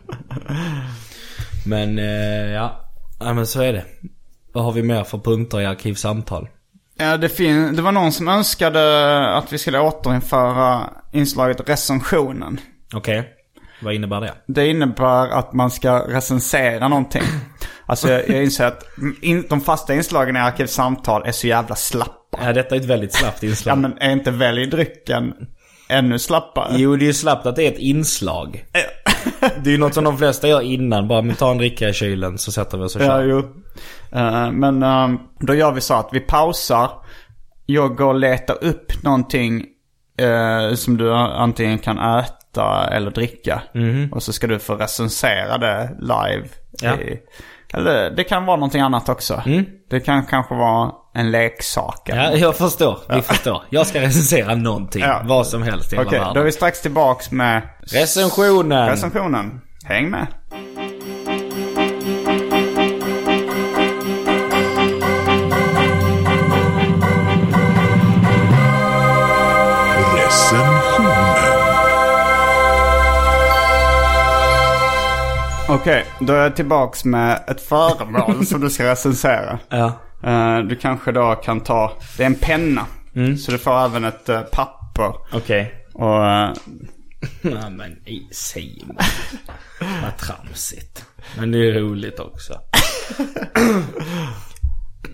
men eh, ja. ja, men så är det. Vad har vi mer för punkter i arkivsamtal? Ja, det, fin- det var någon som önskade att vi skulle återinföra inslaget recensionen. Okej. Vad innebär det? Det innebär att man ska recensera någonting. Alltså jag, jag inser att in, de fasta inslagen i Arkivsamtal är så jävla slappa. Ja, detta är ett väldigt slappt inslag. Ja men är inte Välj drycken ännu slappare? Jo, det är ju slappt att det är ett inslag. det är ju något som de flesta gör innan. Bara, men ta en dricka i kylen så sätter vi oss och Ja, kör. jo. Eh, men eh, då gör vi så att vi pausar. Jag går och letar upp någonting eh, som du antingen kan äta eller dricka. Och så ska du få recensera det live. Ja. I, eller det kan vara någonting annat också. Det kan kanske vara en leksak. Ja, jag förstår. Vi förstår. Jag ska recensera någonting. Ja. Vad som helst i hela Okej, då är världen. vi strax tillbaks med Recensionen. recensionen. Häng med. Okej, då är jag tillbaks med ett föremål som du ska recensera. Ja. Eh, du kanske då kan ta, det är en penna. Så du får även ett eh, papper. Okej. Och eh, Ja, men i Simon. Vad tramsigt. Men det är roligt också.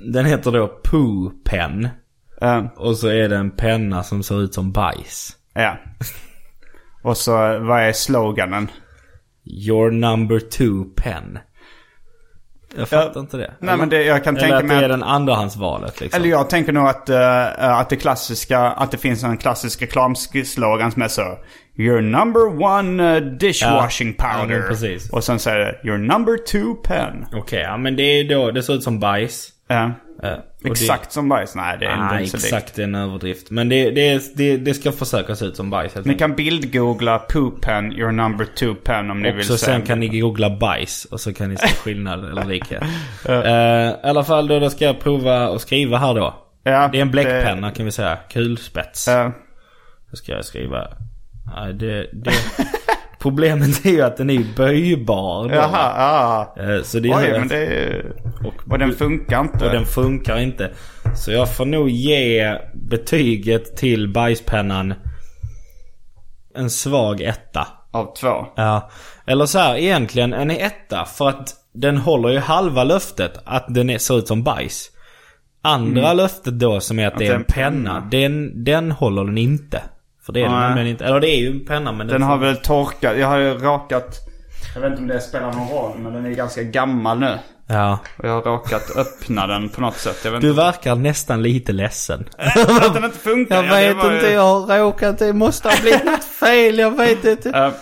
Den heter då Poo Pen. eh, Och så är det en penna som ser ut som bajs. ja. Och så, eh, vad är sloganen? Your number two pen. Jag fattar inte det. Nej men det, jag kan Eller tänka att det är att, den andrahandsvalet liksom. Eller jag tänker nog att, eh, att det klassiska, att det finns en klassisk reklamslogan som är så Your number one eh, dishwashing Ja, ja, powder. men precis. Och sen säger det Your number two pen. Okej, ja men det är då, det ser ut som bajs. Ja. Eh, och Exakt som bajs? Nej, det är Det, inte nej, så exakt det är en överdrift. Men det, det, det, det ska försöka se ut som bajs helt Ni kan bildgoogla poo pen, your number two pen om ni Och vill så se. sen kan ni googla bajs och så kan ni se skillnad eller likhet. Eh, I alla fall då, då ska jag prova att skriva här då. Ja, Det är en bläckpenna kan vi säga. Kulspets. Eh, Då ska jag skriva. Nej, det, det... Problemet är ju att den är böjbar då. jaha, ja. Eh, Så det är Oj, men det är... Och, den funkar inte. Och den funkar inte. Så jag får nog ge betyget till bajspennan en svag etta. Av två. Ja. Eller så här, egentligen en etta. För att den håller ju halva löftet att den är, ser ut som bajs. Andra löftet då som är att det är en penna. Den, den håller den inte. För det är Nej. nämligen inte. Eller det är ju en penna men Den har väl torkat. Jag har ju rakat. Jag vet inte om det spelar någon roll men den är ganska gammal nu. Ja. Och jag har råkat öppna den på något sätt. Jag vet Du inte. verkar nästan lite ledsen. Att den inte funkar. Jag Ja, det vet var ju- inte, jag har råkat. Det måste ha blivit något fel. Jag vet inte.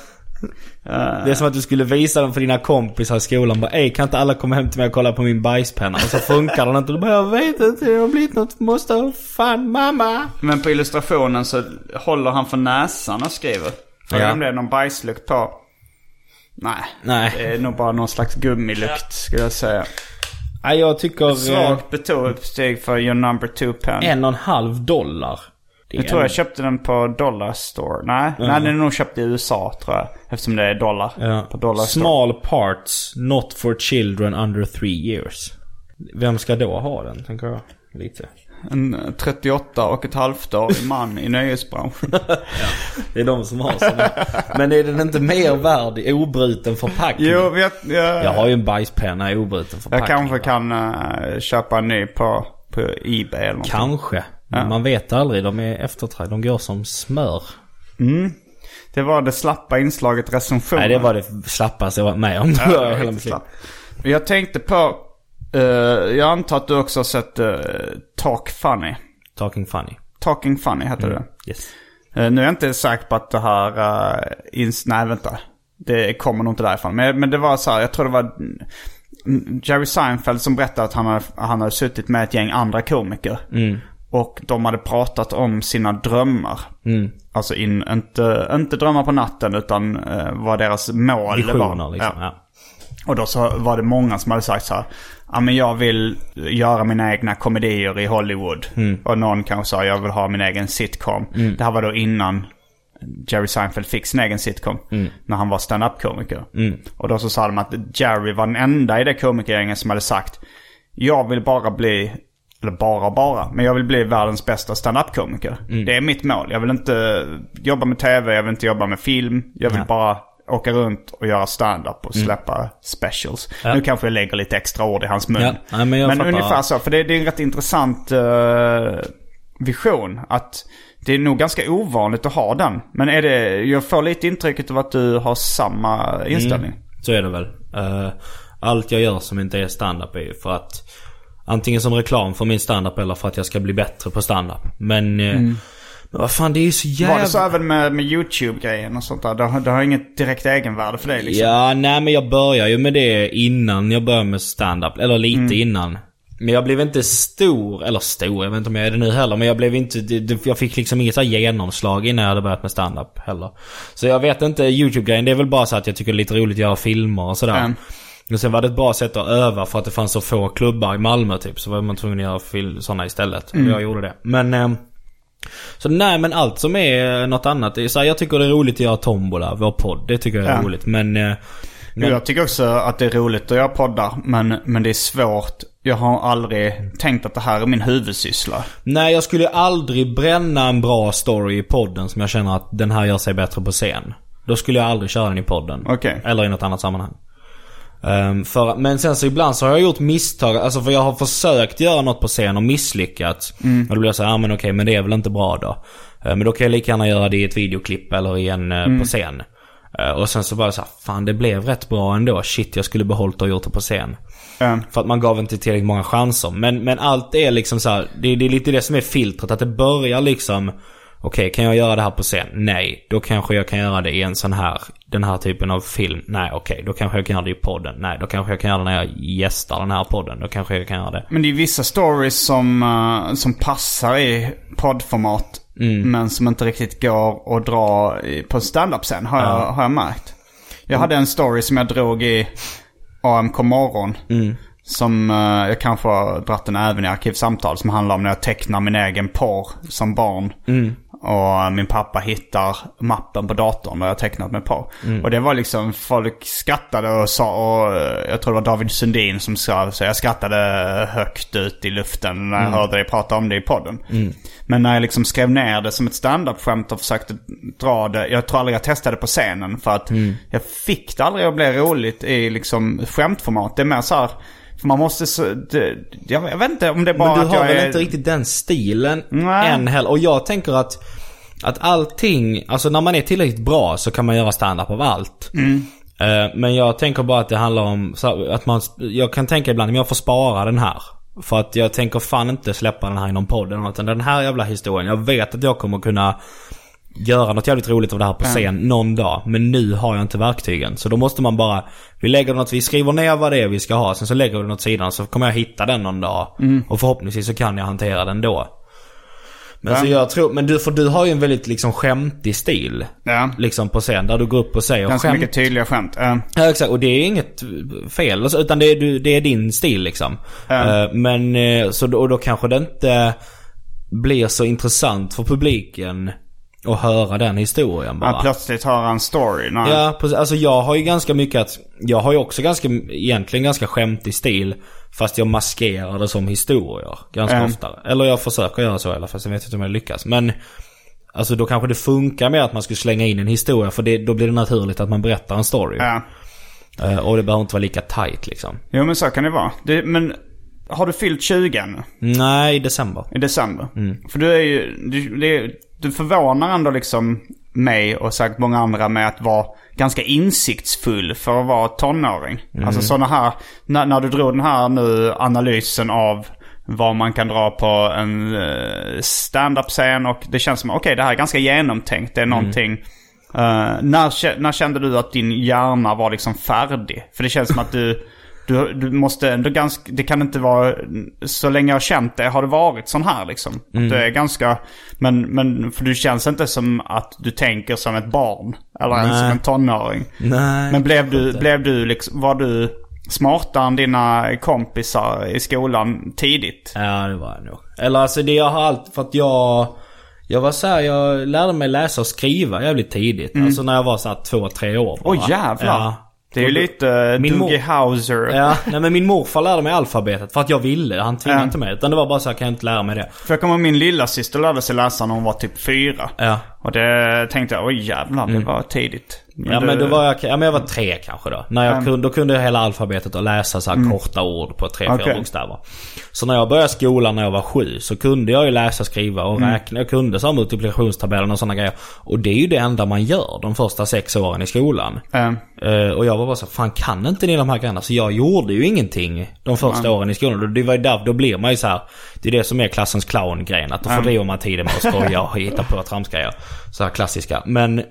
Det är som att du skulle visa dem för dina kompisar i skolan. Bara, Ey, kan inte alla komma hem till mig och kolla på min bajspenna? Och så funkar den inte. Du bara, jag vet inte, det har blivit något. Måste fan mamma. men på illustrationen så håller han för näsan och skriver. Frågar Ja. om det är någon bajslukt på. Nej. Nej. Det är nog bara någon slags gummilukt skulle jag säga. Nej, jag tycker... eh, Svagt betyg för your number two pen. En och en halv dollar. Jag tror jag köpte den på Dollar Store. Nej, nej den är nog köpt i USA tror jag. Eftersom det är dollar. Ja. På Dollar Store. Small parts, not for children under three years. Vem ska då ha den, tänker jag. Lite. En eh, 38 och ett halvt år man i nöjesbranschen. Det är de som har såna. Men är den inte mer värd i obruten förpackning? jo, vet, jag, Jag har ju en bajspenna i obruten jag förpackning. kanske va? kan eh, köpa en ny på, på Ebay eller något. Kanske. Men Man vet aldrig. De är eftertraktade. De går som smör. Det var det slappa inslaget recension. Nej, det var det slappaste jag varit med om. Ja, hela mitt. Jag tänkte på... eh, jag antar att du också har sett uh, Talk Funny. Talking funny. Talking Funny heter Mm. det. Yes. Eh, nu är jag inte säker på att det här... Uh, ins- nej, vänta. Det kommer nog inte därifrån. Men, men det var så här, jag tror det var mm, Jerry Seinfeld som berättade att han hade, han hade suttit med ett gäng andra komiker. Och de hade pratat om sina drömmar. Alltså in, inte, inte drömmar på natten utan uh, vad deras mål Visioner var. liksom. Ja. Ja. Och då så var det många som hade sagt så här. Ja men jag vill göra mina egna komedier i Hollywood. Och någon kanske sa jag vill ha min egen sitcom. Det här var då innan Jerry Seinfeld fick sin egen sitcom. När han var stand-up-komiker. Och då så sa de att Jerry var den enda i det komikergänget som hade sagt. Jag vill bara bli, eller bara bara, men jag vill bli världens bästa stand-up-komiker. Det är mitt mål. Jag vill inte jobba med tv, jag vill inte jobba med film. Jag vill Ja. bara åka runt och göra stand-up och släppa specials. Ja. Nu kanske jag lägger lite extra ord i hans mun. Ja, nej, men fattar. ungefär så, för det, det är en rätt intressant eh, vision. Att det är nog ganska ovanligt att ha den. Men är det, jag får lite intrycket av att du har samma inställning. Så är det väl. Eh, allt jag gör som inte är stand-up är ju för att antingen som reklam för min stand-up eller för att jag ska bli bättre på stand-up. Men, eh, men vad fan det är ju så jävla... Var det så även med, med YouTube-grejen och sånt där? Det har, det har inget direkt egenvärde för dig liksom? Ja, nej men jag började ju med det innan jag började med stand-up. Eller lite Mm. innan. Men jag blev inte stor, eller stor, jag vet inte om jag är det nu heller. Men jag blev inte, det, jag fick liksom inget genomslag innan jag hade börjat med stand-up heller. Så jag vet inte, YouTube-grejen det är väl bara så att jag tycker det är lite roligt att göra filmer och sådär. Mm. Och sen var det ett bra sätt att öva för att det fanns så få klubbar i Malmö typ. Så var man tvungen att göra sådana istället. Mm. Och jag gjorde det. Men... Eh, så nej men allt som är något annat. Är så här, jag tycker det är roligt att göra Tombola, vår podd. Det tycker jag är Ja. roligt. Men... Eh, men Jag tycker också att det är roligt att göra poddar. Men, men det är svårt. Jag har aldrig tänkt att det här är min huvudsyssla. Nej, jag skulle aldrig bränna en bra story i podden som jag känner att den här gör sig bättre på scen. Då skulle jag aldrig köra den i podden. Okej. Eller i något annat sammanhang. Ehm, för, men sen så ibland så har jag gjort misstag. Alltså för jag har försökt göra något på scen och misslyckats. Och då blir jag så här, ah, men okej men det är väl inte bra då. Ehm, men då kan jag lika gärna göra det i ett videoklipp eller i en, eh, på scen. Eh, och sen så bara så här, fan det blev rätt bra ändå. Shit jag skulle behållit och gjort det på scen. Ja. För att man gav inte tillräckligt många chanser. Men, men allt är liksom så här, det, det är lite det som är filtret. Att det börjar liksom Okej, kan jag göra det här på scen? Nej. Då kanske jag kan göra det i en sån här, den här typen av film. Nej, okej. Då kanske jag kan göra det i podden. Nej, då kanske jag kan göra det när jag gästar den här podden. Då kanske jag kan göra det. Men det är vissa stories som, eh, som passar i poddformat. Men som inte riktigt går att dra på standup-scen har, jag, har jag märkt. Jag hade en story som jag drog i AMK morgon. Som eh, jag kanske har dratt den även i Arkivsamtal. Som handlar om när jag tecknar min egen porr som barn. Och min pappa hittar mappen på datorn där jag tecknat med porr. Och det var liksom, folk skrattade och sa, och eh, jag tror det var David Sundin som sa, så jag skrattade högt ut i luften när jag hörde dig prata om det i podden. Men när jag liksom skrev ner det som ett standup-skämt och försökte dra det, jag tror aldrig jag testade på scenen för att jag fick det aldrig att bli roligt i liksom skämtformat. Det är mer så här, för man måste så, det, jag, jag vet inte om det bara Men du har väl är... inte riktigt den stilen Nej. än heller. Och jag tänker att, att allting, alltså när man är tillräckligt bra så kan man göra stand-up av allt. Eh, Men jag tänker bara att det handlar om att man, jag kan tänka ibland, men jag får spara den här. För att jag tänker fan inte släppa den här i någon podd eller något. Den här jävla historien, jag vet att jag kommer kunna göra något jävligt roligt av det här på scen någon dag. Men nu har jag inte verktygen. Så då måste man bara, vi lägger något, vi skriver ner vad det är vi ska ha. Sen så lägger vi det åt sidan så kommer jag hitta den någon dag. Och förhoppningsvis så kan jag hantera den då. Men så jag tror, men du, för du har ju en väldigt liksom skämtig stil. Ja. Liksom på scen, där du går upp och säger Ganska skämt. mycket tydliga skämt. Eh, Ja exakt, och det är inget fel. alltså, Utan det är, det är din stil liksom. Ja. Eh, Men eh, så och då kanske det inte blir så intressant för publiken att höra den historien bara. att plötsligt höra en story. Nej. Ja, precis. Alltså jag har ju ganska mycket att... Jag har ju också ganska, egentligen ganska skämtig stil. Fast jag maskerar det som historier ganska Mm. ofta. Eller jag försöker göra så i alla fall. Jag vet inte om jag lyckas. Men... Alltså då kanske det funkar med att man skulle slänga in en historia. För det, då blir det naturligt att man berättar en story. Ja. Eh, Och det behöver inte vara lika tight liksom. Jo men så kan det vara. Det, men har du fyllt 20 ännu? Nej, i december. I december? Mm. För du är ju, du, det, du förvånar ändå liksom mig och säkert många andra med att vara ganska insiktsfull för att vara tonåring. Mm. Alltså sådana här, när, när du drog den här nu analysen av vad man kan dra på en uh, stand-up-scen. Och det känns som, okej det här är ganska genomtänkt. Det är någonting. Eh, när, kä- när kände du att din hjärna var liksom färdig? För det känns som att du, du, du måste ändå ganska, det kan inte vara, så länge jag har känt det har det varit sån här liksom. Att du är ganska, men, men för du känns inte som att du tänker som ett barn. Eller ens som Nej. en tonåring. Nej. Men blev du, blev du liksom, var du smartare än dina kompisar i skolan tidigt? Ja, det var jag nog. Eller alltså det jag har allt för att jag... Jag var så här, jag lärde mig läsa och skriva jävligt tidigt. Alltså när jag var så här två, tre år bara. Oj jävlar. Ja. Det är ju lite Min Doogie Howser. Ja, nej men min morfar lärde mig alfabetet för att jag ville. Han tvingade Ja. inte mig. Utan det var bara så här, kan jag inte lära mig det? För jag kommer min lilla syster lärde sig läsa när hon var typ fyra. Ja. Och det tänkte jag, oj jävlar, det var tidigt. Mm. Ja du- men då var jag, ja, men jag var tre kanske då. När jag Mm. kunde, då kunde jag hela alfabetet och läsa så här korta ord på tre, fyra Okej. bokstäver. Så när jag började skolan när jag var sju så kunde jag ju läsa, skriva och Mm. räkna. Jag kunde så multiplikationstabellen och sådana grejer. Och det är ju det enda man gör de första sex åren i skolan. Eh, och jag var bara så fan kan inte ni de här grejerna? Så jag gjorde ju ingenting de första åren i skolan. Det var ju där, då blir man ju så här. Det är det som är klassens clown-grejen. Att då fördriver man tiden med att skoja och hitta på tramsgrejer. Så här klassiska. Men,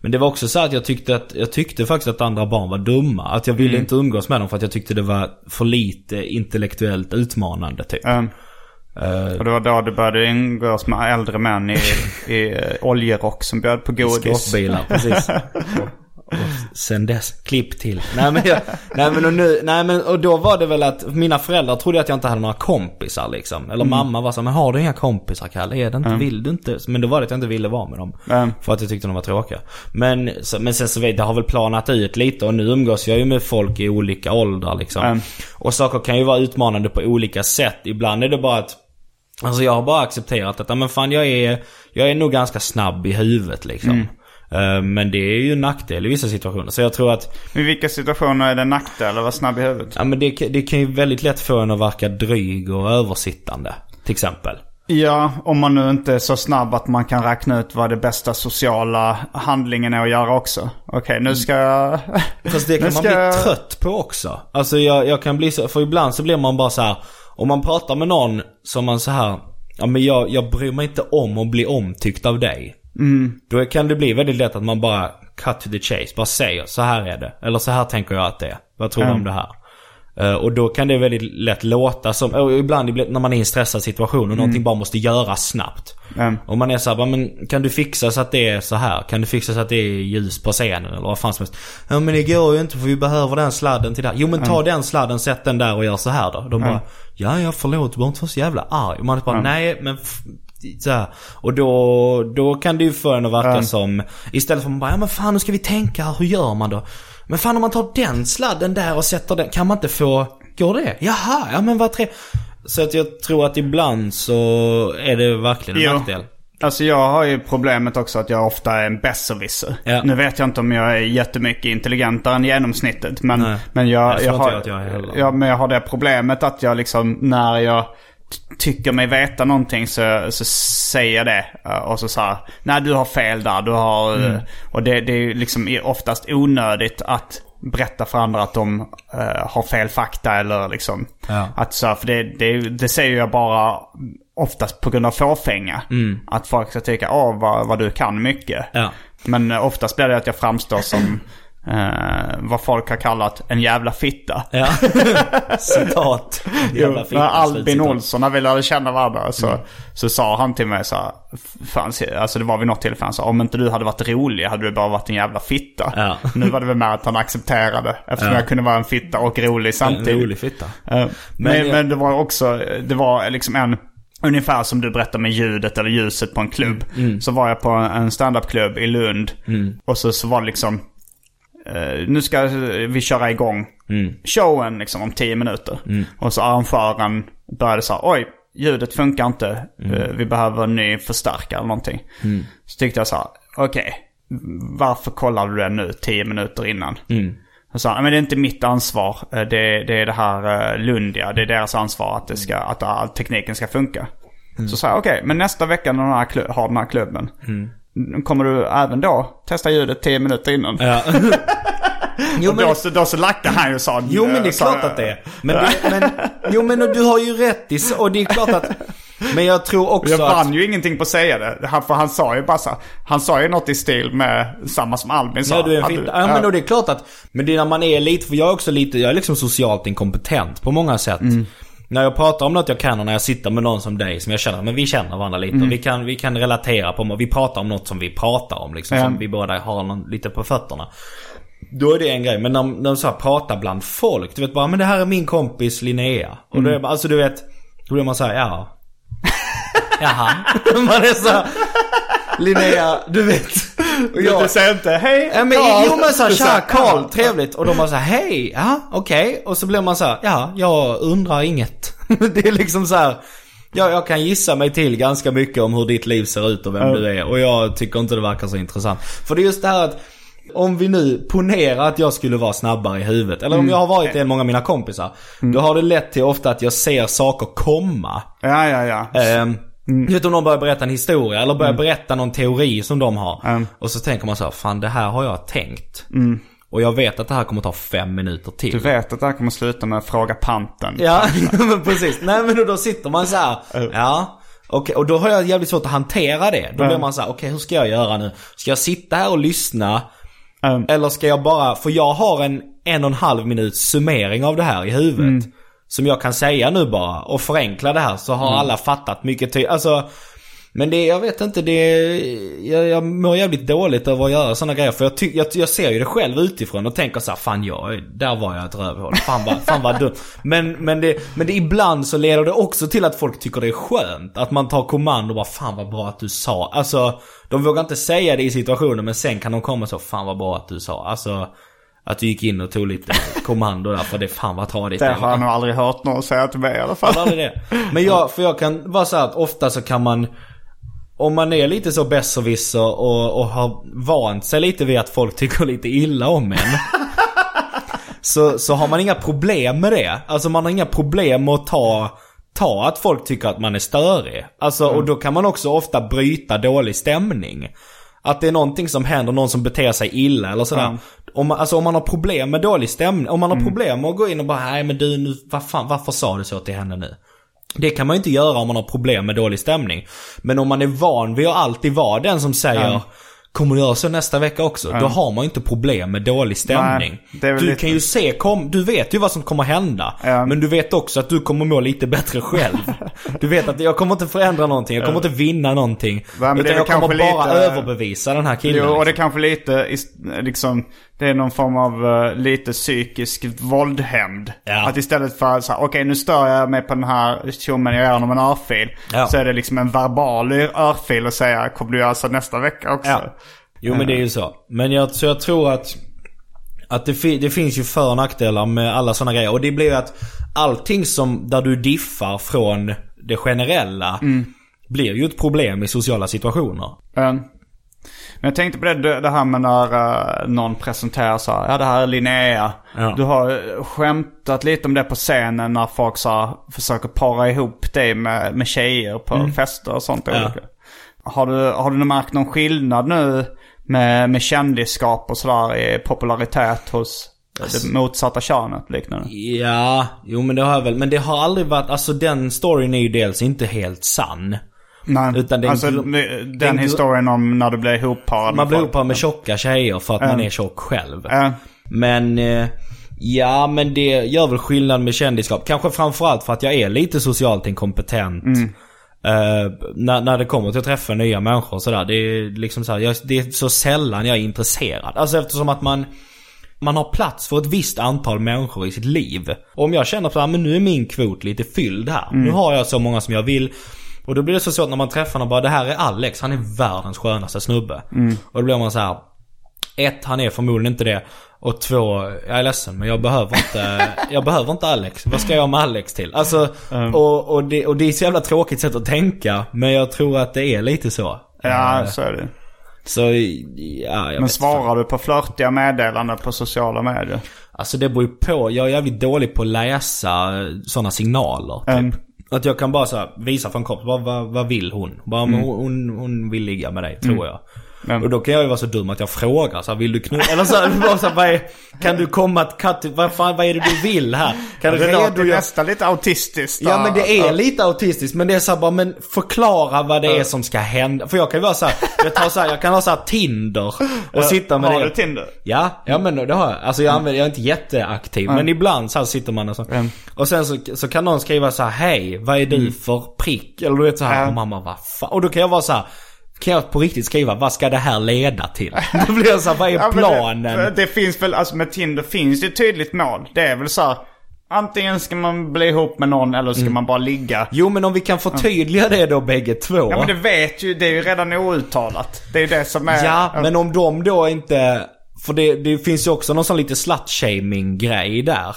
men det var också så att jag tyckte att, jag tyckte faktiskt att andra barn var dumma. Att jag ville inte umgås med dem för att jag tyckte det var för lite intellektuellt utmanande typ. eh, Eh, och det var då du började umgås med äldre män i, i eh, oljerock som bjöd på godis. Skåpbilar, precis. Och, sen dess, klipp till. Nej men, jag, nej, men, och nu, nej men och då var det väl att mina föräldrar trodde att jag inte hade några kompisar liksom. Eller mamma var så men har du inga kompisar Kalle? Är det inte, vill du inte? Men då var det att jag inte ville vara med dem. Mm. För att jag tyckte de var tråkiga. Men, så, men sen så vet jag, det har väl planat ut lite och nu umgås jag ju med folk i olika åldrar liksom. Mm. Och saker kan ju vara utmanande på olika sätt. Ibland är det bara att Alltså jag har bara accepterat att, ja, men fan jag är, jag är nog ganska snabb i huvudet liksom. Eh, Men det är ju en nackdel i vissa situationer. Så jag tror att, I vilka situationer är det en nackdel att vara snabb i huvudet? ja men det, det kan ju väldigt lätt få en att verka dryg och översittande. Till exempel. Ja, om man nu inte är så snabb att man kan räkna ut vad det bästa sociala handlingen är att göra också. Okej, nu ska jag... Fast det kan man bli jag- trött på också. Alltså jag, jag kan bli så, för ibland så blir man bara så här. Om man pratar med någon som man så här. Ja men jag, jag bryr mig inte om att bli omtyckt av dig. Då kan det bli väldigt lätt att man bara cut to the chase. Bara säger så här är det. Eller så här tänker jag att det är. Vad tror du Mm. om det här? Eh, och då kan det väldigt lätt låta som, och ibland när man är i en stressad situation och någonting bara måste göras snabbt. Mm. Och man är så här, bara, men kan du fixa så att det är så här? Kan du fixa så att det är ljus på scenen eller vad fan som helst? Ja men det går ju inte för vi behöver den sladden till det här. Jo men ta den sladden, sätt den där och gör så här då. De bara, ja ja förlåt du behöver inte vara så jävla arg. Och man bara, nej men så här. Och då, då kan det ju få en att verka som, istället för att man bara, ja men fan nu ska vi tänka hur gör man då? Men fan om man tar den sladden där och sätter den, kan man inte få, går det? Jaha, ja men vad tre... Så att jag tror att ibland så är det verkligen en Jo. nackdel. Alltså jag har ju problemet också att jag ofta är en besserwisser. Ja. Nu vet jag inte om jag är jättemycket intelligentare än genomsnittet. Men, Nej. men jag, har, jag att jag är heller. ja, men jag har det problemet att jag liksom när jag tycker mig veta någonting så, så säger jag det. eh, Och så säger nej du har fel där. Du har, Mm. eh, Och det, det är ju liksom oftast onödigt att berätta för andra att de eh, har fel fakta eller liksom. Ja. Att så, för det, det, det säger jag bara oftast på grund av fåfänga. Att folk ska tycka, åh vad, vad du kan mycket. Ja. Men oftast blir det att jag framstår som eh, vad folk har kallat en jävla fitta. Ja. Citat. Jävla Jo, fitta, när Albin. Olsson, när vi lärde känna varandra så, så sa han till mig så här, fan, alltså det var vid något tillfälle, han sa om inte du hade varit rolig hade du bara varit en jävla fitta. Ja. Nu var det väl mer att han accepterade, eftersom Ja. jag kunde vara en fitta och rolig En samtidigt. rolig fitta. Eh, men, jag- men det var också, det var liksom en, ungefär som du berättar med ljudet eller ljuset på en klubb. Mm. Så var jag på en standupklubb i Lund. Och så, så var det liksom, eh, nu ska vi köra igång Mm. showen liksom om tio minuter. Och så arrangören började säga oj, ljudet funkar inte. Mm. Eh, vi behöver en ny förstärkare eller någonting. Så tyckte jag så här, okej, varför kollar du det nu tio minuter innan? Mm. Och sa han, men det är inte mitt ansvar. Eh, Det, det är det här Lundia. Det är deras ansvar att, det ska, att all tekniken ska funka. Så sa jag, okej, men nästa vecka när här klu- har den här klubben. Kommer du även då testa ljudet 10 minuter innan? Ja. Jo, och men- då, så, då så lackade han ju och sa... Jo men det är sa- klart att det är. Men, det, men, jo men du har ju rätt i så- och det är klart att... Men jag tror också Jag att... vann ju ingenting på att säga det. Han, för han sa ju bara så, Han sa ju något i stil med samma som Albin sa. Ja, du är en fin... du- Ja, men då det är klart att... Men det är när man är lite... För jag är också lite... Jag är liksom socialt inkompetent på många sätt. När jag pratar om något jag kan och när jag sitter med någon som dig som jag känner, men vi känner varandra lite och vi kan, vi kan relatera på, vi pratar om något som vi pratar om liksom, Ja. som vi båda har någon, lite på fötterna. Då är det en grej, men när, när de så här pratar bland folk, du vet bara, men det här är min kompis Linnea. Och då är, alltså du vet, då blir man såhär, ja. Jaha. man är såhär, Linnea, du vet. Och Du säger inte hej Ja, men, Carl." jo men såhär, tja "Ja." trevligt. Och de bara såhär, hej, ja okej. Och så blir man såhär, ja jag undrar inget. det är liksom så här. Ja, jag kan gissa mig till ganska mycket om hur ditt liv ser ut och vem Ja. du är. Och jag tycker inte det verkar så intressant. För det är just det här att om vi nu ponerar att jag skulle vara snabbare i huvudet. Eller om jag har varit det än många av mina kompisar. Då har det lett till ofta att jag ser saker komma. Ja, ja, ja. Ehm, Du vet om någon börjar berätta en historia eller börjar berätta någon teori som de har. Mm. Och så tänker man så här, fan det här har jag tänkt. Och jag vet att det här kommer ta fem minuter till. Du vet att det här kommer sluta med fråga panten. Ja, men precis. Nej men då, då sitter man så här. ja. Okej, och då har jag jävligt svårt att hantera det. Då blir Mm. man så här, okej hur ska jag göra nu? Ska jag sitta här och lyssna? Mm. Eller ska jag bara, för jag har en en och en halv minuts summering av det här i huvudet. Mm. Som jag kan säga nu bara och förenkla det här så Mm. har alla fattat mycket tydligt. Alltså, men det, jag vet inte, det, jag, jag mår jävligt dåligt över att göra sådana grejer. För jag, ty, jag, jag ser ju det själv utifrån och tänker så här, fan jag, där var jag ett rövhål. Fan vad, fan vad dumt. Men, men, det, men det, ibland så leder det också till att folk tycker det är skönt. Att man tar kommando och bara, fan vad bra att du sa. Alltså, de vågar inte säga det i situationen men sen kan de komma så, fan vad bra att du sa. Alltså, att du gick in och tog lite kommando där för det fan vad tradigt Det har jag nog aldrig hört någon säga till mig i alla fall. aldrig det. Men jag, för jag kan vara så här att ofta så kan man om man är lite så besserwisser och, och har vant sig lite vid att folk tycker lite illa om en. så, så har man inga problem med det. Alltså man har inga problem med att ta, ta att folk tycker att man är störig. Alltså och då kan man också ofta bryta dålig stämning. Att det är någonting som händer, någon som beter sig illa eller sådär. Ja. Om man, alltså om man har problem med dålig stämning, om man har problem med att gå in och bara nej men du nu, vad fan, varför sa du så till henne nu? Det kan man ju inte göra om man har problem med dålig stämning. Men om man är van vid att alltid vara den som säger Ja. Kommer du göra så nästa vecka också? Då har man ju inte problem med dålig stämning. Nej, är du lite- kan ju se, kom, du vet ju vad som kommer hända. Ja. Men du vet också att du kommer må lite bättre själv. du vet att jag kommer inte förändra någonting, jag kommer inte vinna någonting. är utan jag kommer bara lite- överbevisa den här killen. Jo, och det liksom. kanske lite, liksom, det är någon form av eh, lite psykisk våldhämnd. Ja. Att istället för att okej nu stör jag mig på den här tjommen, jag ger honom en örfil. Ja. Så är det liksom en verbal örfil och säga, kommer du göra så nästa vecka också? Ja. Jo men det är ju så. Men jag, så jag tror att att det, fi- det finns ju för och nackdelar med alla sådana grejer. Och det blir ju att allting som, där du diffar från det generella blir ju ett problem i sociala situationer. Men, men jag tänkte på det, det här med när eh, någon presenterar så här, ja det här är Linnea. Ja. Du har skämtat lite om det på scenen när folk så här, försöker para ihop dig med, med tjejer på fester och sånt. Mm. Ja. Har, du, har du märkt någon skillnad nu med, med kändisskap och sådär i popularitet hos Alltså- det motsatta könet liknande? Ja, jo men det har jag väl. Men det har aldrig varit, alltså den storyn är ju dels inte helt sann. Nej, Utan det är alltså den det är en gl- historien om när du blir ihopparad Man blir folk. ihop med tjocka tjejer för att man är tjock själv. Ja. Men, eh, ja men det gör väl skillnad med kändisskap. Kanske framförallt för att jag är lite socialt inkompetent. Eh, när, när det kommer till att träffa nya människor och sådär. Det är liksom så här, jag, det är så sällan jag är intresserad. Alltså eftersom att man man har plats för ett visst antal människor i sitt liv. Om jag känner att men nu är min kvot lite fylld här. Nu har jag så många som jag vill. Och då blir det så svårt när man träffar och bara det här är Alex, han är världens skönaste snubbe. Och då blir man så här. Ett, han är förmodligen inte det. Och två, jag är ledsen men jag behöver inte, jag behöver inte Alex. Vad ska jag med Alex till? Alltså, och, och, det, och det är så jävla tråkigt sätt att tänka. Men jag tror att det är lite så. Ja, Eh, så är det. Så, ja, jag Men svarar du på flörtiga meddelanden på sociala medier? Alltså det beror ju på. Jag är jävligt dålig på att läsa sådana signaler. Typ. Mm. Att jag kan bara så här, visa för en kompis, vad, vad, vad vill hon? Bara, Mm. hon, hon, hon vill ligga med dig, tror jag. Mm. Och då kan jag ju vara så dum att jag frågar så här, vill du knulla? Eller så, här, bara så här, vad är, kan du komma till katt, vad fan, vad är det du vill här? Kan du Det låter redogöra? nästan lite autistiskt. Ja men det är Ja. lite autistiskt men det är så här, bara, men förklara vad det är som ska hända. För jag kan ju vara så här, jag, tar så här, jag kan ha så här Tinder och sitta med Har det. du Tinder? Ja, ja men det har jag. Alltså jag använder, jag är inte jätteaktiv men ibland så här sitter man och så. Mm. Och sen så, så kan någon skriva så här, hej, vad är du för prick? Eller du vet så här, Ja. och mamma vad fan. Och då kan jag vara så här. Kan jag på riktigt skriva, vad ska det här leda till? Då blir jag så här, vad är Ja, planen? Det, det finns väl, alltså med Tinder finns det ett tydligt mål. Det är väl så här, antingen ska man bli ihop med någon eller ska man bara ligga. Jo men om vi kan förtydliga det då bägge två. Ja men det vet ju, det är ju redan outtalat. Det är ju det som är... Ja, men om de då inte... För det, det finns ju också någon sån lite slut-shaming grej där.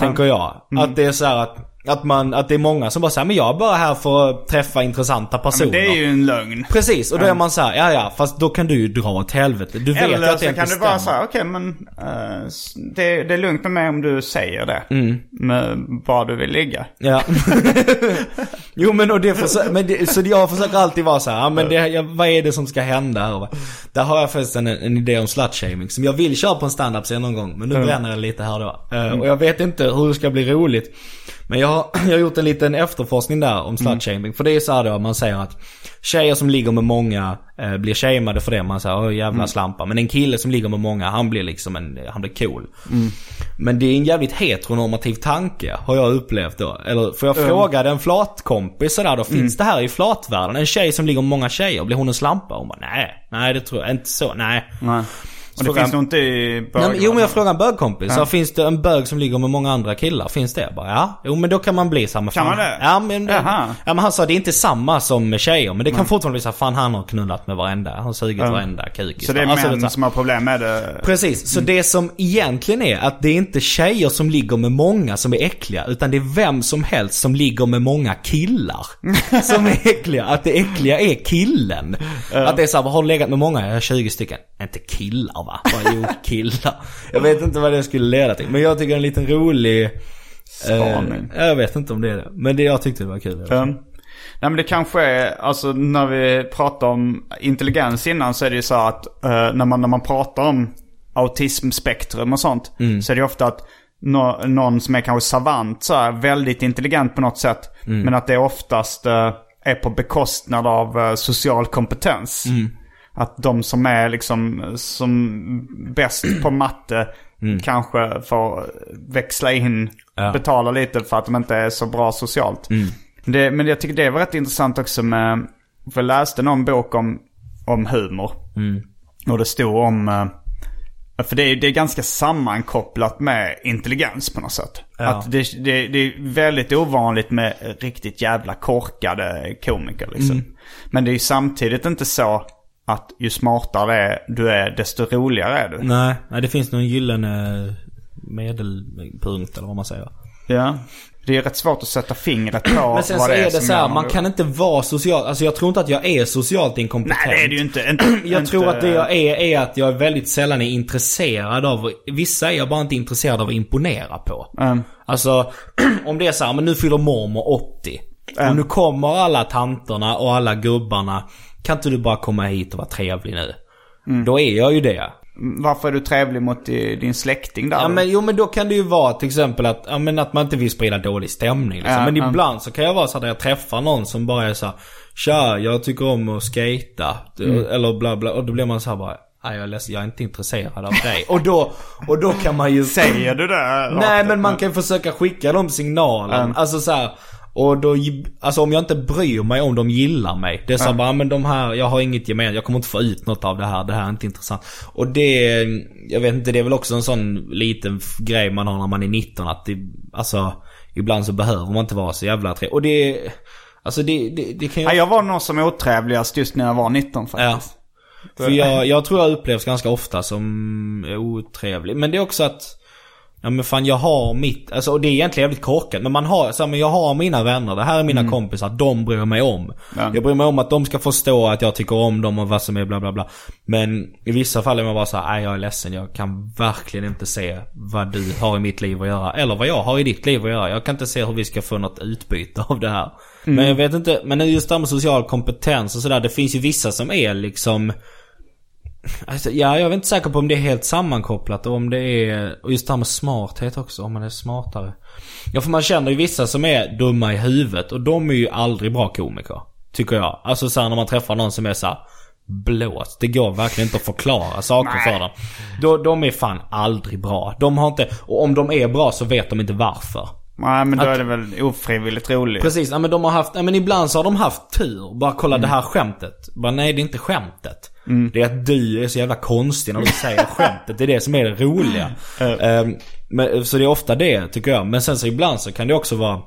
Tänker jag. Mm. Att det är så här att, att, man, att det är många som bara säger men jag är bara här för att träffa intressanta personer. Men det är ju en lögn. Precis, och då är man så här, ja ja, fast då kan du ju dra åt helvete. Du vet Eller att det så kan du bara säga, okej men eh, s- det, det är lugnt med mig om du säger det. Mm. Med var du vill ligga. Ja. jo men och det, försö- men det, så jag försöker alltid vara så här, ja, men det, ja, vad är det som ska hända här? Där har jag faktiskt en, en idé om slutshaming som jag vill köra på en standup scen någon gång. Men nu bränner jag lite här då. Eh, Och jag vet inte hur det ska bli roligt. Men jag, har- jag har gjort en liten efterforskning där om slutshaming. För det är så här då, man säger att tjejer som ligger med många eh, blir shameade för det. Man säger åh jävla slampa. Men en kille som ligger med många, han blir liksom en, han blir cool. Men det är en jävligt heteronormativ tanke, har jag upplevt då. Eller, för jag frågade en flatkompis sådär då, finns det här i flatvärlden? En tjej som ligger med många tjejer, blir hon en slampa? Hon bara, nej, nej det tror jag inte så, nej. Nej. Och det finns nog inte i Nej, men, jo men jag frågade en bögkompis. Så finns det en bög som ligger med många andra killar? Finns det? Jag bara, ja. Jo men då kan man bli samma Kan fan. man det? Ja men, det, Jaha. ja men han sa det är inte samma som med tjejer. Men det kan fortfarande bli så fan han har knullat med varenda. Han har sugit varenda kuk Så det är. Alltså, män så här- som har problem med det. Precis, så det som egentligen är att det är inte tjejer som ligger med många som är äckliga. Utan det är vem som helst som ligger med många killar. som är äckliga. Att det äckliga är killen. Att det är såhär, har du legat med många? Jag har 20 stycken. Inte killar va? Bara, jo, killar. Jag vet inte vad det skulle leda till. Men jag tycker en liten rolig... Spaning. Eh, jag vet inte om det är det. Men det, jag tyckte det var kul. Um, nej men det kanske är, alltså när vi pratar om intelligens innan så är det ju så att eh, när, man, när man pratar om autismspektrum och sånt. Så är det ju ofta att nå, någon som är kanske savant så är väldigt intelligent på något sätt. Men att det oftast eh, är på bekostnad av eh, social kompetens. Att de som är liksom som bäst på matte kanske får växla in, Ja. betala lite för att de inte är så bra socialt. Det, men jag tycker det var rätt intressant också med, för jag läste någon bok om, om humor. Och det stod om, eh, för det är, det är ganska sammankopplat med intelligens på något sätt. Ja. Att det, det, det är väldigt ovanligt med riktigt jävla korkade komiker liksom. Men det är ju samtidigt inte så att ju smartare är, du är, desto roligare är du. Nej, nej, det finns någon gyllene medelpunkt eller vad man säger. Ja. Det är rätt svårt att sätta fingret på Men sen vad så det är är, det som så här, man det. kan inte vara social, alltså jag tror inte att jag är socialt inkompetent. Nej det är det ju inte. inte Jag inte, tror att det jag är, är att jag väldigt sällan är intresserad av, vissa är jag bara inte intresserad av att imponera på. Mm. Alltså, om det är så här, men nu fyller mormor 80. Och nu kommer alla tanterna och alla gubbarna. Kan inte du bara komma hit och vara trevlig nu? Mm. Då är jag ju det. Varför är du trevlig mot din släkting där? Ja då? men jo men då kan det ju vara till exempel att, ja, men att man inte vill sprida dålig stämning liksom. Ja, Men ja. ibland så kan jag vara så att jag träffar någon som bara är så här, Tja, jag tycker om att skata Mm. Eller bla bla. Och då blir man så här bara, nej jag är ledsen, jag är inte intresserad av dig. och, då, och då kan man ju... Säger du det? Nej men man kan försöka skicka de signalen. Mm. Alltså så här, Och då, alltså om jag inte bryr mig om de gillar mig. Det är så här, bara, men de här, jag har inget gemensamt, jag kommer inte få ut något av det här, det här är inte intressant. Och det, jag vet inte, det är väl också en sån liten grej man har när man är 19 att det, alltså, ibland så behöver man inte vara så jävla trevlig. Och det, alltså det, det, det kan ju... Ja, jag var nog som otrevligast just när jag var 19 Ja. faktiskt. För jag, jag tror jag upplevs ganska ofta som otrevlig. Men det är också att Ja men fan jag har mitt, alltså och det är egentligen jävligt korkat. Men man har, så här, men jag har mina vänner, det här är mina kompisar, de bryr mig om. Mm. Ja. Jag bryr mig om att de ska förstå att jag tycker om dem och vad som är bla bla bla. Men i vissa fall är man bara så här, nej jag är ledsen, jag kan verkligen inte se vad du har i mitt liv att göra. Eller vad jag har i ditt liv att göra. Jag kan inte se hur vi ska få något utbyte av det här. Men jag vet inte, men just det här med social kompetens och sådär, det finns ju vissa som är liksom Alltså, ja, jag är inte säker på om det är helt sammankopplat och om det är... Och just det här med smarthet också, om man är smartare. Ja, för man känner ju vissa som är dumma i huvudet och de är ju aldrig bra komiker. Tycker jag. Alltså såhär när man träffar någon som är så här blåst. Det går verkligen inte att förklara saker för dem. Då, de är fan aldrig bra. De har inte... Och om de är bra så vet de inte varför. Nej men då Att- är det väl ofrivilligt roligt. Precis, ja, men de har haft, ja, men ibland så har de haft tur. Bara kolla det här skämtet. Bara nej det är inte skämtet. Det är att du är så jävla konstig när du säger skämtet. Det är det som är det roliga. Ehm, men, så det är ofta det tycker jag. Men sen så ibland så kan det också vara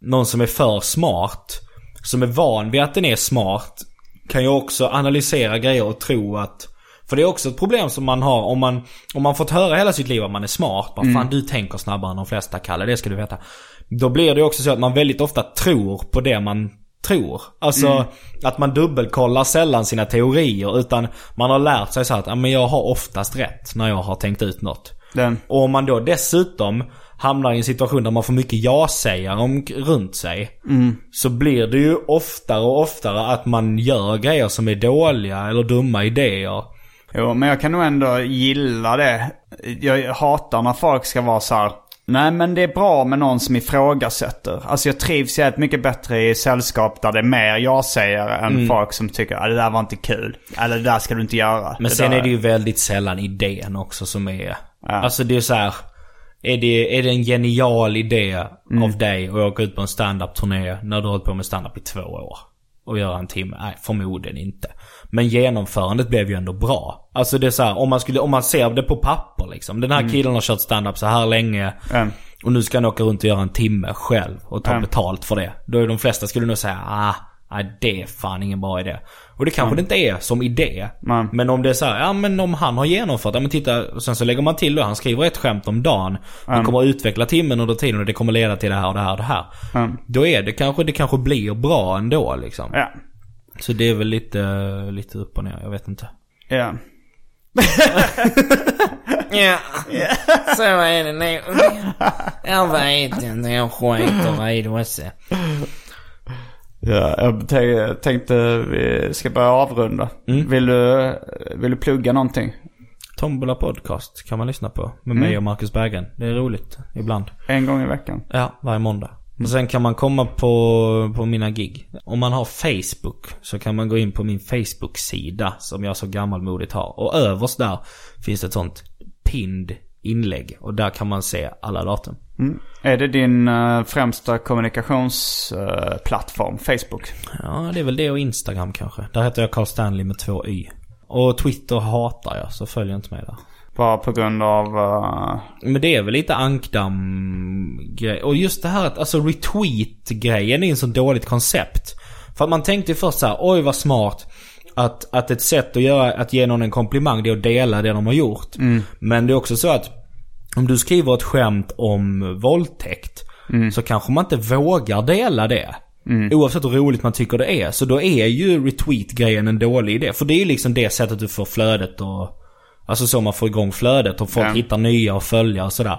någon som är för smart. Som är van vid att den är smart. Kan ju också analysera grejer och tro att för det är också ett problem som man har om man, om man fått höra hela sitt liv att man är smart. Bara, Fan du tänker snabbare än de flesta Kalle, det ska du veta. Då blir det också så att man väldigt ofta tror på det man tror. Alltså att man dubbelkollar sällan sina teorier utan man har lärt sig så att "Ja, men jag har oftast rätt när jag har tänkt ut något. Den. Och om man då dessutom hamnar i en situation där man får mycket ja-sägare om, runt sig. Så blir det ju oftare och oftare att man gör grejer som är dåliga eller dumma idéer. Jo, men jag kan nog ändå gilla det. Jag hatar när folk ska vara så här. Nej men det är bra med någon som ifrågasätter. Alltså jag trivs jävligt mycket bättre i sällskap där det är mer jag-sägare än folk som tycker att det där var inte kul. Eller det där ska du inte göra. Men sen där... är det ju väldigt sällan idén också som är... Ja. Alltså det är så här. Är det, är det en genial idé Mm. av dig att åka ut på en stand-up-turné när du har hållit på med stand-up i två år? Och göra en timme? Nej, förmodligen inte. Men genomförandet blev ju ändå bra. Alltså det är så här, om man, skulle, om man ser det på papper liksom. Den här Mm. killen har kört stand-up så här länge. Ja. Och nu ska han åka runt och göra en timme själv och ta Ja. betalt för det. Då är de flesta skulle nog säga ah, nej det är fan ingen bra idé. Och det kanske det inte är som idé. Nej. Men om det är så här, ja men om han har genomfört, ja men titta, och sen så lägger man till då, han skriver ett skämt om dagen. Han kommer att utveckla timmen under tiden och det kommer leda till det här och det här och det här. Ja. Då är det kanske, det kanske blir bra ändå liksom. Ja. Så det är väl lite, lite upp och ner, jag vet inte. Ja. Ja, så är det nog. Jag vet inte, jag skiter i det också. Ja, jag tän- tänkte vi ska börja avrunda. Vill, du, vill du plugga någonting? Tombola podcast kan man lyssna på. Med Mm. mig och Marcus Berggren. Det är roligt ibland. En gång i veckan? Ja, varje måndag. Och sen kan man komma på, på mina gig. Om man har Facebook så kan man gå in på min Facebook-sida som jag så gammalmodigt har. Och överst där finns ett sånt pinned inlägg. Och där kan man se alla datum. Mm. Är det din eh, främsta kommunikationsplattform, Facebook? Ja, det är väl det och Instagram kanske. Där heter jag Carl Stanley med två y. Och Twitter hatar jag, så följ inte mig där. Bara på grund av... eh, Men det är väl lite ankdamm-grej. Och just det här att, alltså retweet-grejen är en så dåligt koncept. För att man tänkte först så här, oj vad smart. Att, att ett sätt att göra, att ge någon en komplimang det är att dela det de har gjort. Men det är också så att om du skriver ett skämt om våldtäkt. Så kanske man inte vågar dela det. Oavsett hur roligt man tycker det är. Så då är ju retweet-grejen en dålig idé. För det är ju liksom det sättet du får flödet och... Alltså så man får igång flödet och folk Ja. hittar nya och följa och sådär.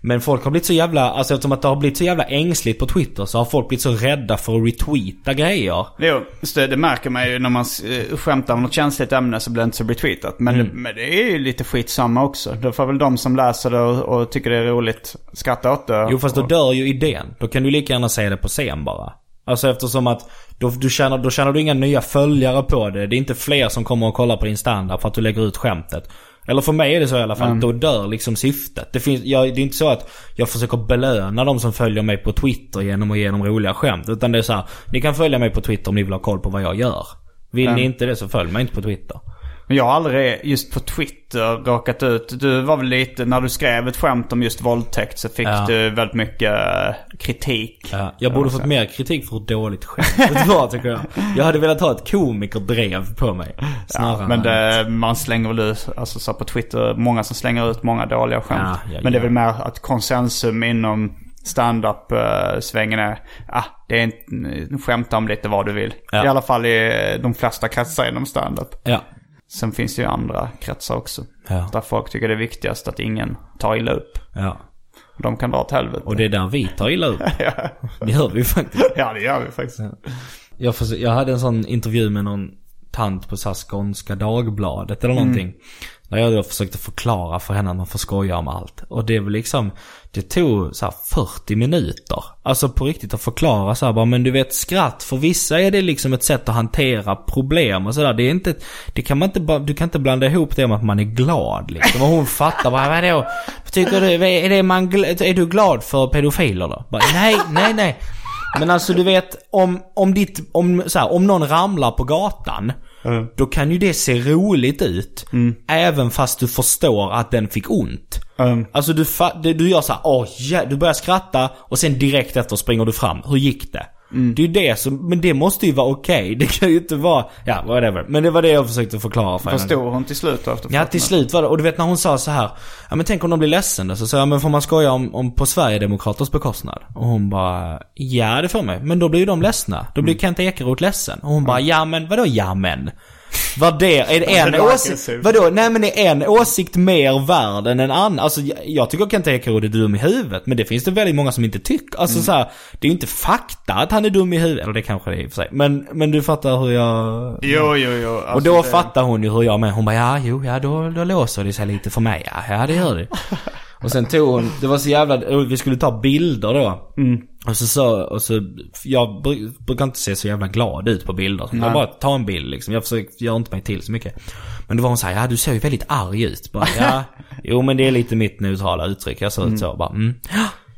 Men folk har blivit så jävla, alltså eftersom att det har blivit så jävla ängsligt på Twitter så har folk blivit så rädda för att retweeta grejer. Jo, det, det märker man ju när man uh, skämtar om något känsligt ämne så blir det inte så retweetat. Men, Mm. det, men det är ju lite skitsamma också. Då får väl de som läser det och, och tycker det är roligt skratta åt det. Jo fast då och, dör ju idén. Då kan du lika gärna säga det på scen bara. Alltså eftersom att då, du tjänar, då tjänar du inga nya följare på det. Det är inte fler som kommer och kollar på din standup för att du lägger ut skämtet. Eller för mig är det så i alla fall. Då dör liksom syftet. Det, finns, jag, det är inte så att jag försöker belöna de som följer mig på Twitter genom att ge dem roliga skämt. Utan det är så här, ni kan följa mig på Twitter om ni vill ha koll på vad jag gör. Vill ni inte det så följ mig inte på Twitter. Men jag har aldrig just på Twitter råkat ut. Du var väl lite, när du skrev ett skämt om just våldtäkt så fick Ja. du väldigt mycket eh, kritik. Ja, jag borde fått mer kritik för hur dåligt skämtet var tycker jag. Jag hade velat ha ett komikerdrev på mig. Snarare Ja, men det, man slänger väl ut, alltså så på Twitter, många som slänger ut många dåliga skämt. Ja, men det är väl mer att konsensum inom stand-up-svängen är, ah, det är inte, skämta om lite vad du vill. Ja. I alla fall i de flesta kretsar inom stand-up. Ja. Sen finns det ju andra kretsar också. Ja. Där folk tycker det är viktigast att ingen tar illa upp. Ja. De kan dra åt helvete. Och det är där vi tar illa upp. Det gör vi faktiskt. Ja, det gör vi faktiskt. Jag, förs- jag hade en sån intervju med någon tant på här Skånska Dagbladet eller någonting. När jag då försökte förklara för henne att man får skoja om allt. Och det var liksom, det tog så här 40 minuter. Alltså på riktigt att förklara så här bara, men du vet skratt, för vissa är det liksom ett sätt att hantera problem och sådär. Det är inte, det kan man inte bara, du kan inte blanda ihop det med att man är glad liksom. Och hon fattar bara, vadå? Tycker du, är, det man, är du glad för pedofiler då? Bara, nej, nej, nej. Men alltså du vet, om, om ditt, om, så här, om någon ramlar på gatan. Då kan ju det se roligt ut. Även fast du förstår att den fick ont. Mm. Alltså du, du gör så här, åh ja, du börjar skratta och sen direkt efter springer du fram. Hur gick det? Det är ju det som, men det måste ju vara okej. Det kan ju inte vara, ja whatever. Men det var det jag försökte förklara för henne. Förstod hon till slut då efter Ja 40 till slut var det, och du vet när hon sa så här Ja men tänk om de blir ledsen då? Så sa jag, men får man skoja om, om på Sverigedemokraters bekostnad? Och hon bara, ja det får man Men då blir ju de ledsna. Då blir Kent Ekeroth ledsen. Och hon bara, ja men vadå ja men? Vad det, är det en åsikt? Vadå? Nej men är en åsikt mer värd än en annan? Alltså jag, jag tycker Kent Ekeroth är dum i huvudet. Men det finns det väldigt många som inte tycker. Alltså så här, det är ju inte fakta att han är dum i huvudet. Eller det kanske det är i och för sig. Men, men du fattar hur jag... Jo, jo, jo. Och Alltså, då det- fattar hon ju hur jag med. Hon bara ja, jo, ja då, då låser det sig lite för mig. Ja, ja det gör det. Och sen tog hon, det var så jävla, vi skulle ta bilder då. Och så så, och så, jag bru- brukar inte se så jävla glad ut på bilder. Så jag bara ta en bild liksom. Jag försöker, gör inte mig till så mycket. Men då var hon såhär, ja du ser ju väldigt arg ut. Bara, ja, jo men det är lite mitt neutrala uttryck. Jag ser ut så bara, mm.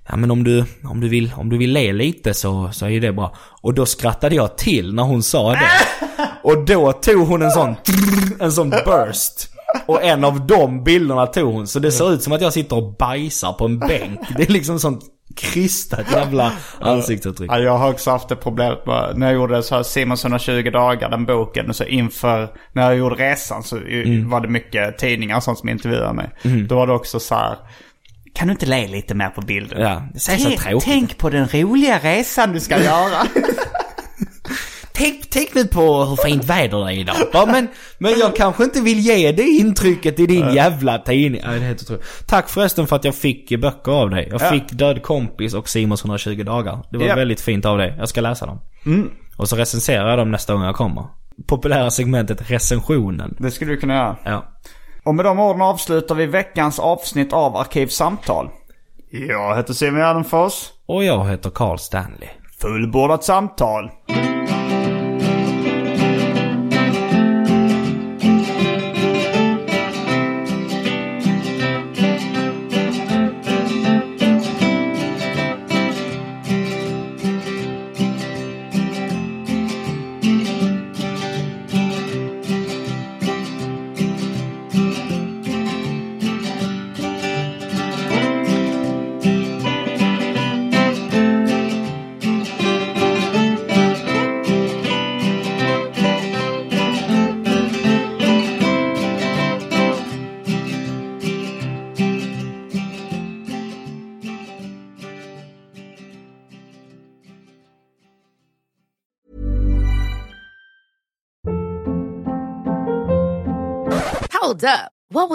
Ja men om du, om du vill, om du vill le lite så, så är ju det bra. Och då skrattade jag till när hon sa det. Och då tog hon en sån, en sån burst. Och en av de bilderna tog hon. Så det ser ut som att jag sitter och bajsar på en bänk. Det är liksom sånt kristat jävla ansiktsuttryck. Ja, jag har också haft det problemet med, när jag gjorde så här Simons 120 dagar, den boken. Så inför, när jag gjorde resan så Mm. var det mycket tidningar och sånt som intervjuade mig. Då var det också så här. Kan du inte le lite mer på bilden? Ja, det säger så tråkigt. Tänk på den roliga resan du ska göra. Tänk, tänk nu på hur fint väder det är idag. Ja, men, men jag kanske inte vill ge det intrycket i din jävla tidning. Ja, det är helt otroligt. Tack förresten för att jag fick böcker av dig. Jag Ja. fick Död kompis och Simons 120 dagar. Det var Ja. väldigt fint av dig. Jag ska läsa dem. Och så recenserar jag dem nästa gång jag kommer. Populära segmentet recensionen. det skulle du kunna göra. Ja. Och med de orden avslutar vi veckans avsnitt av Arkivsamtal. Jag heter Simon Gärdenfors. Och jag heter Carl Stanley. Fullbordat samtal.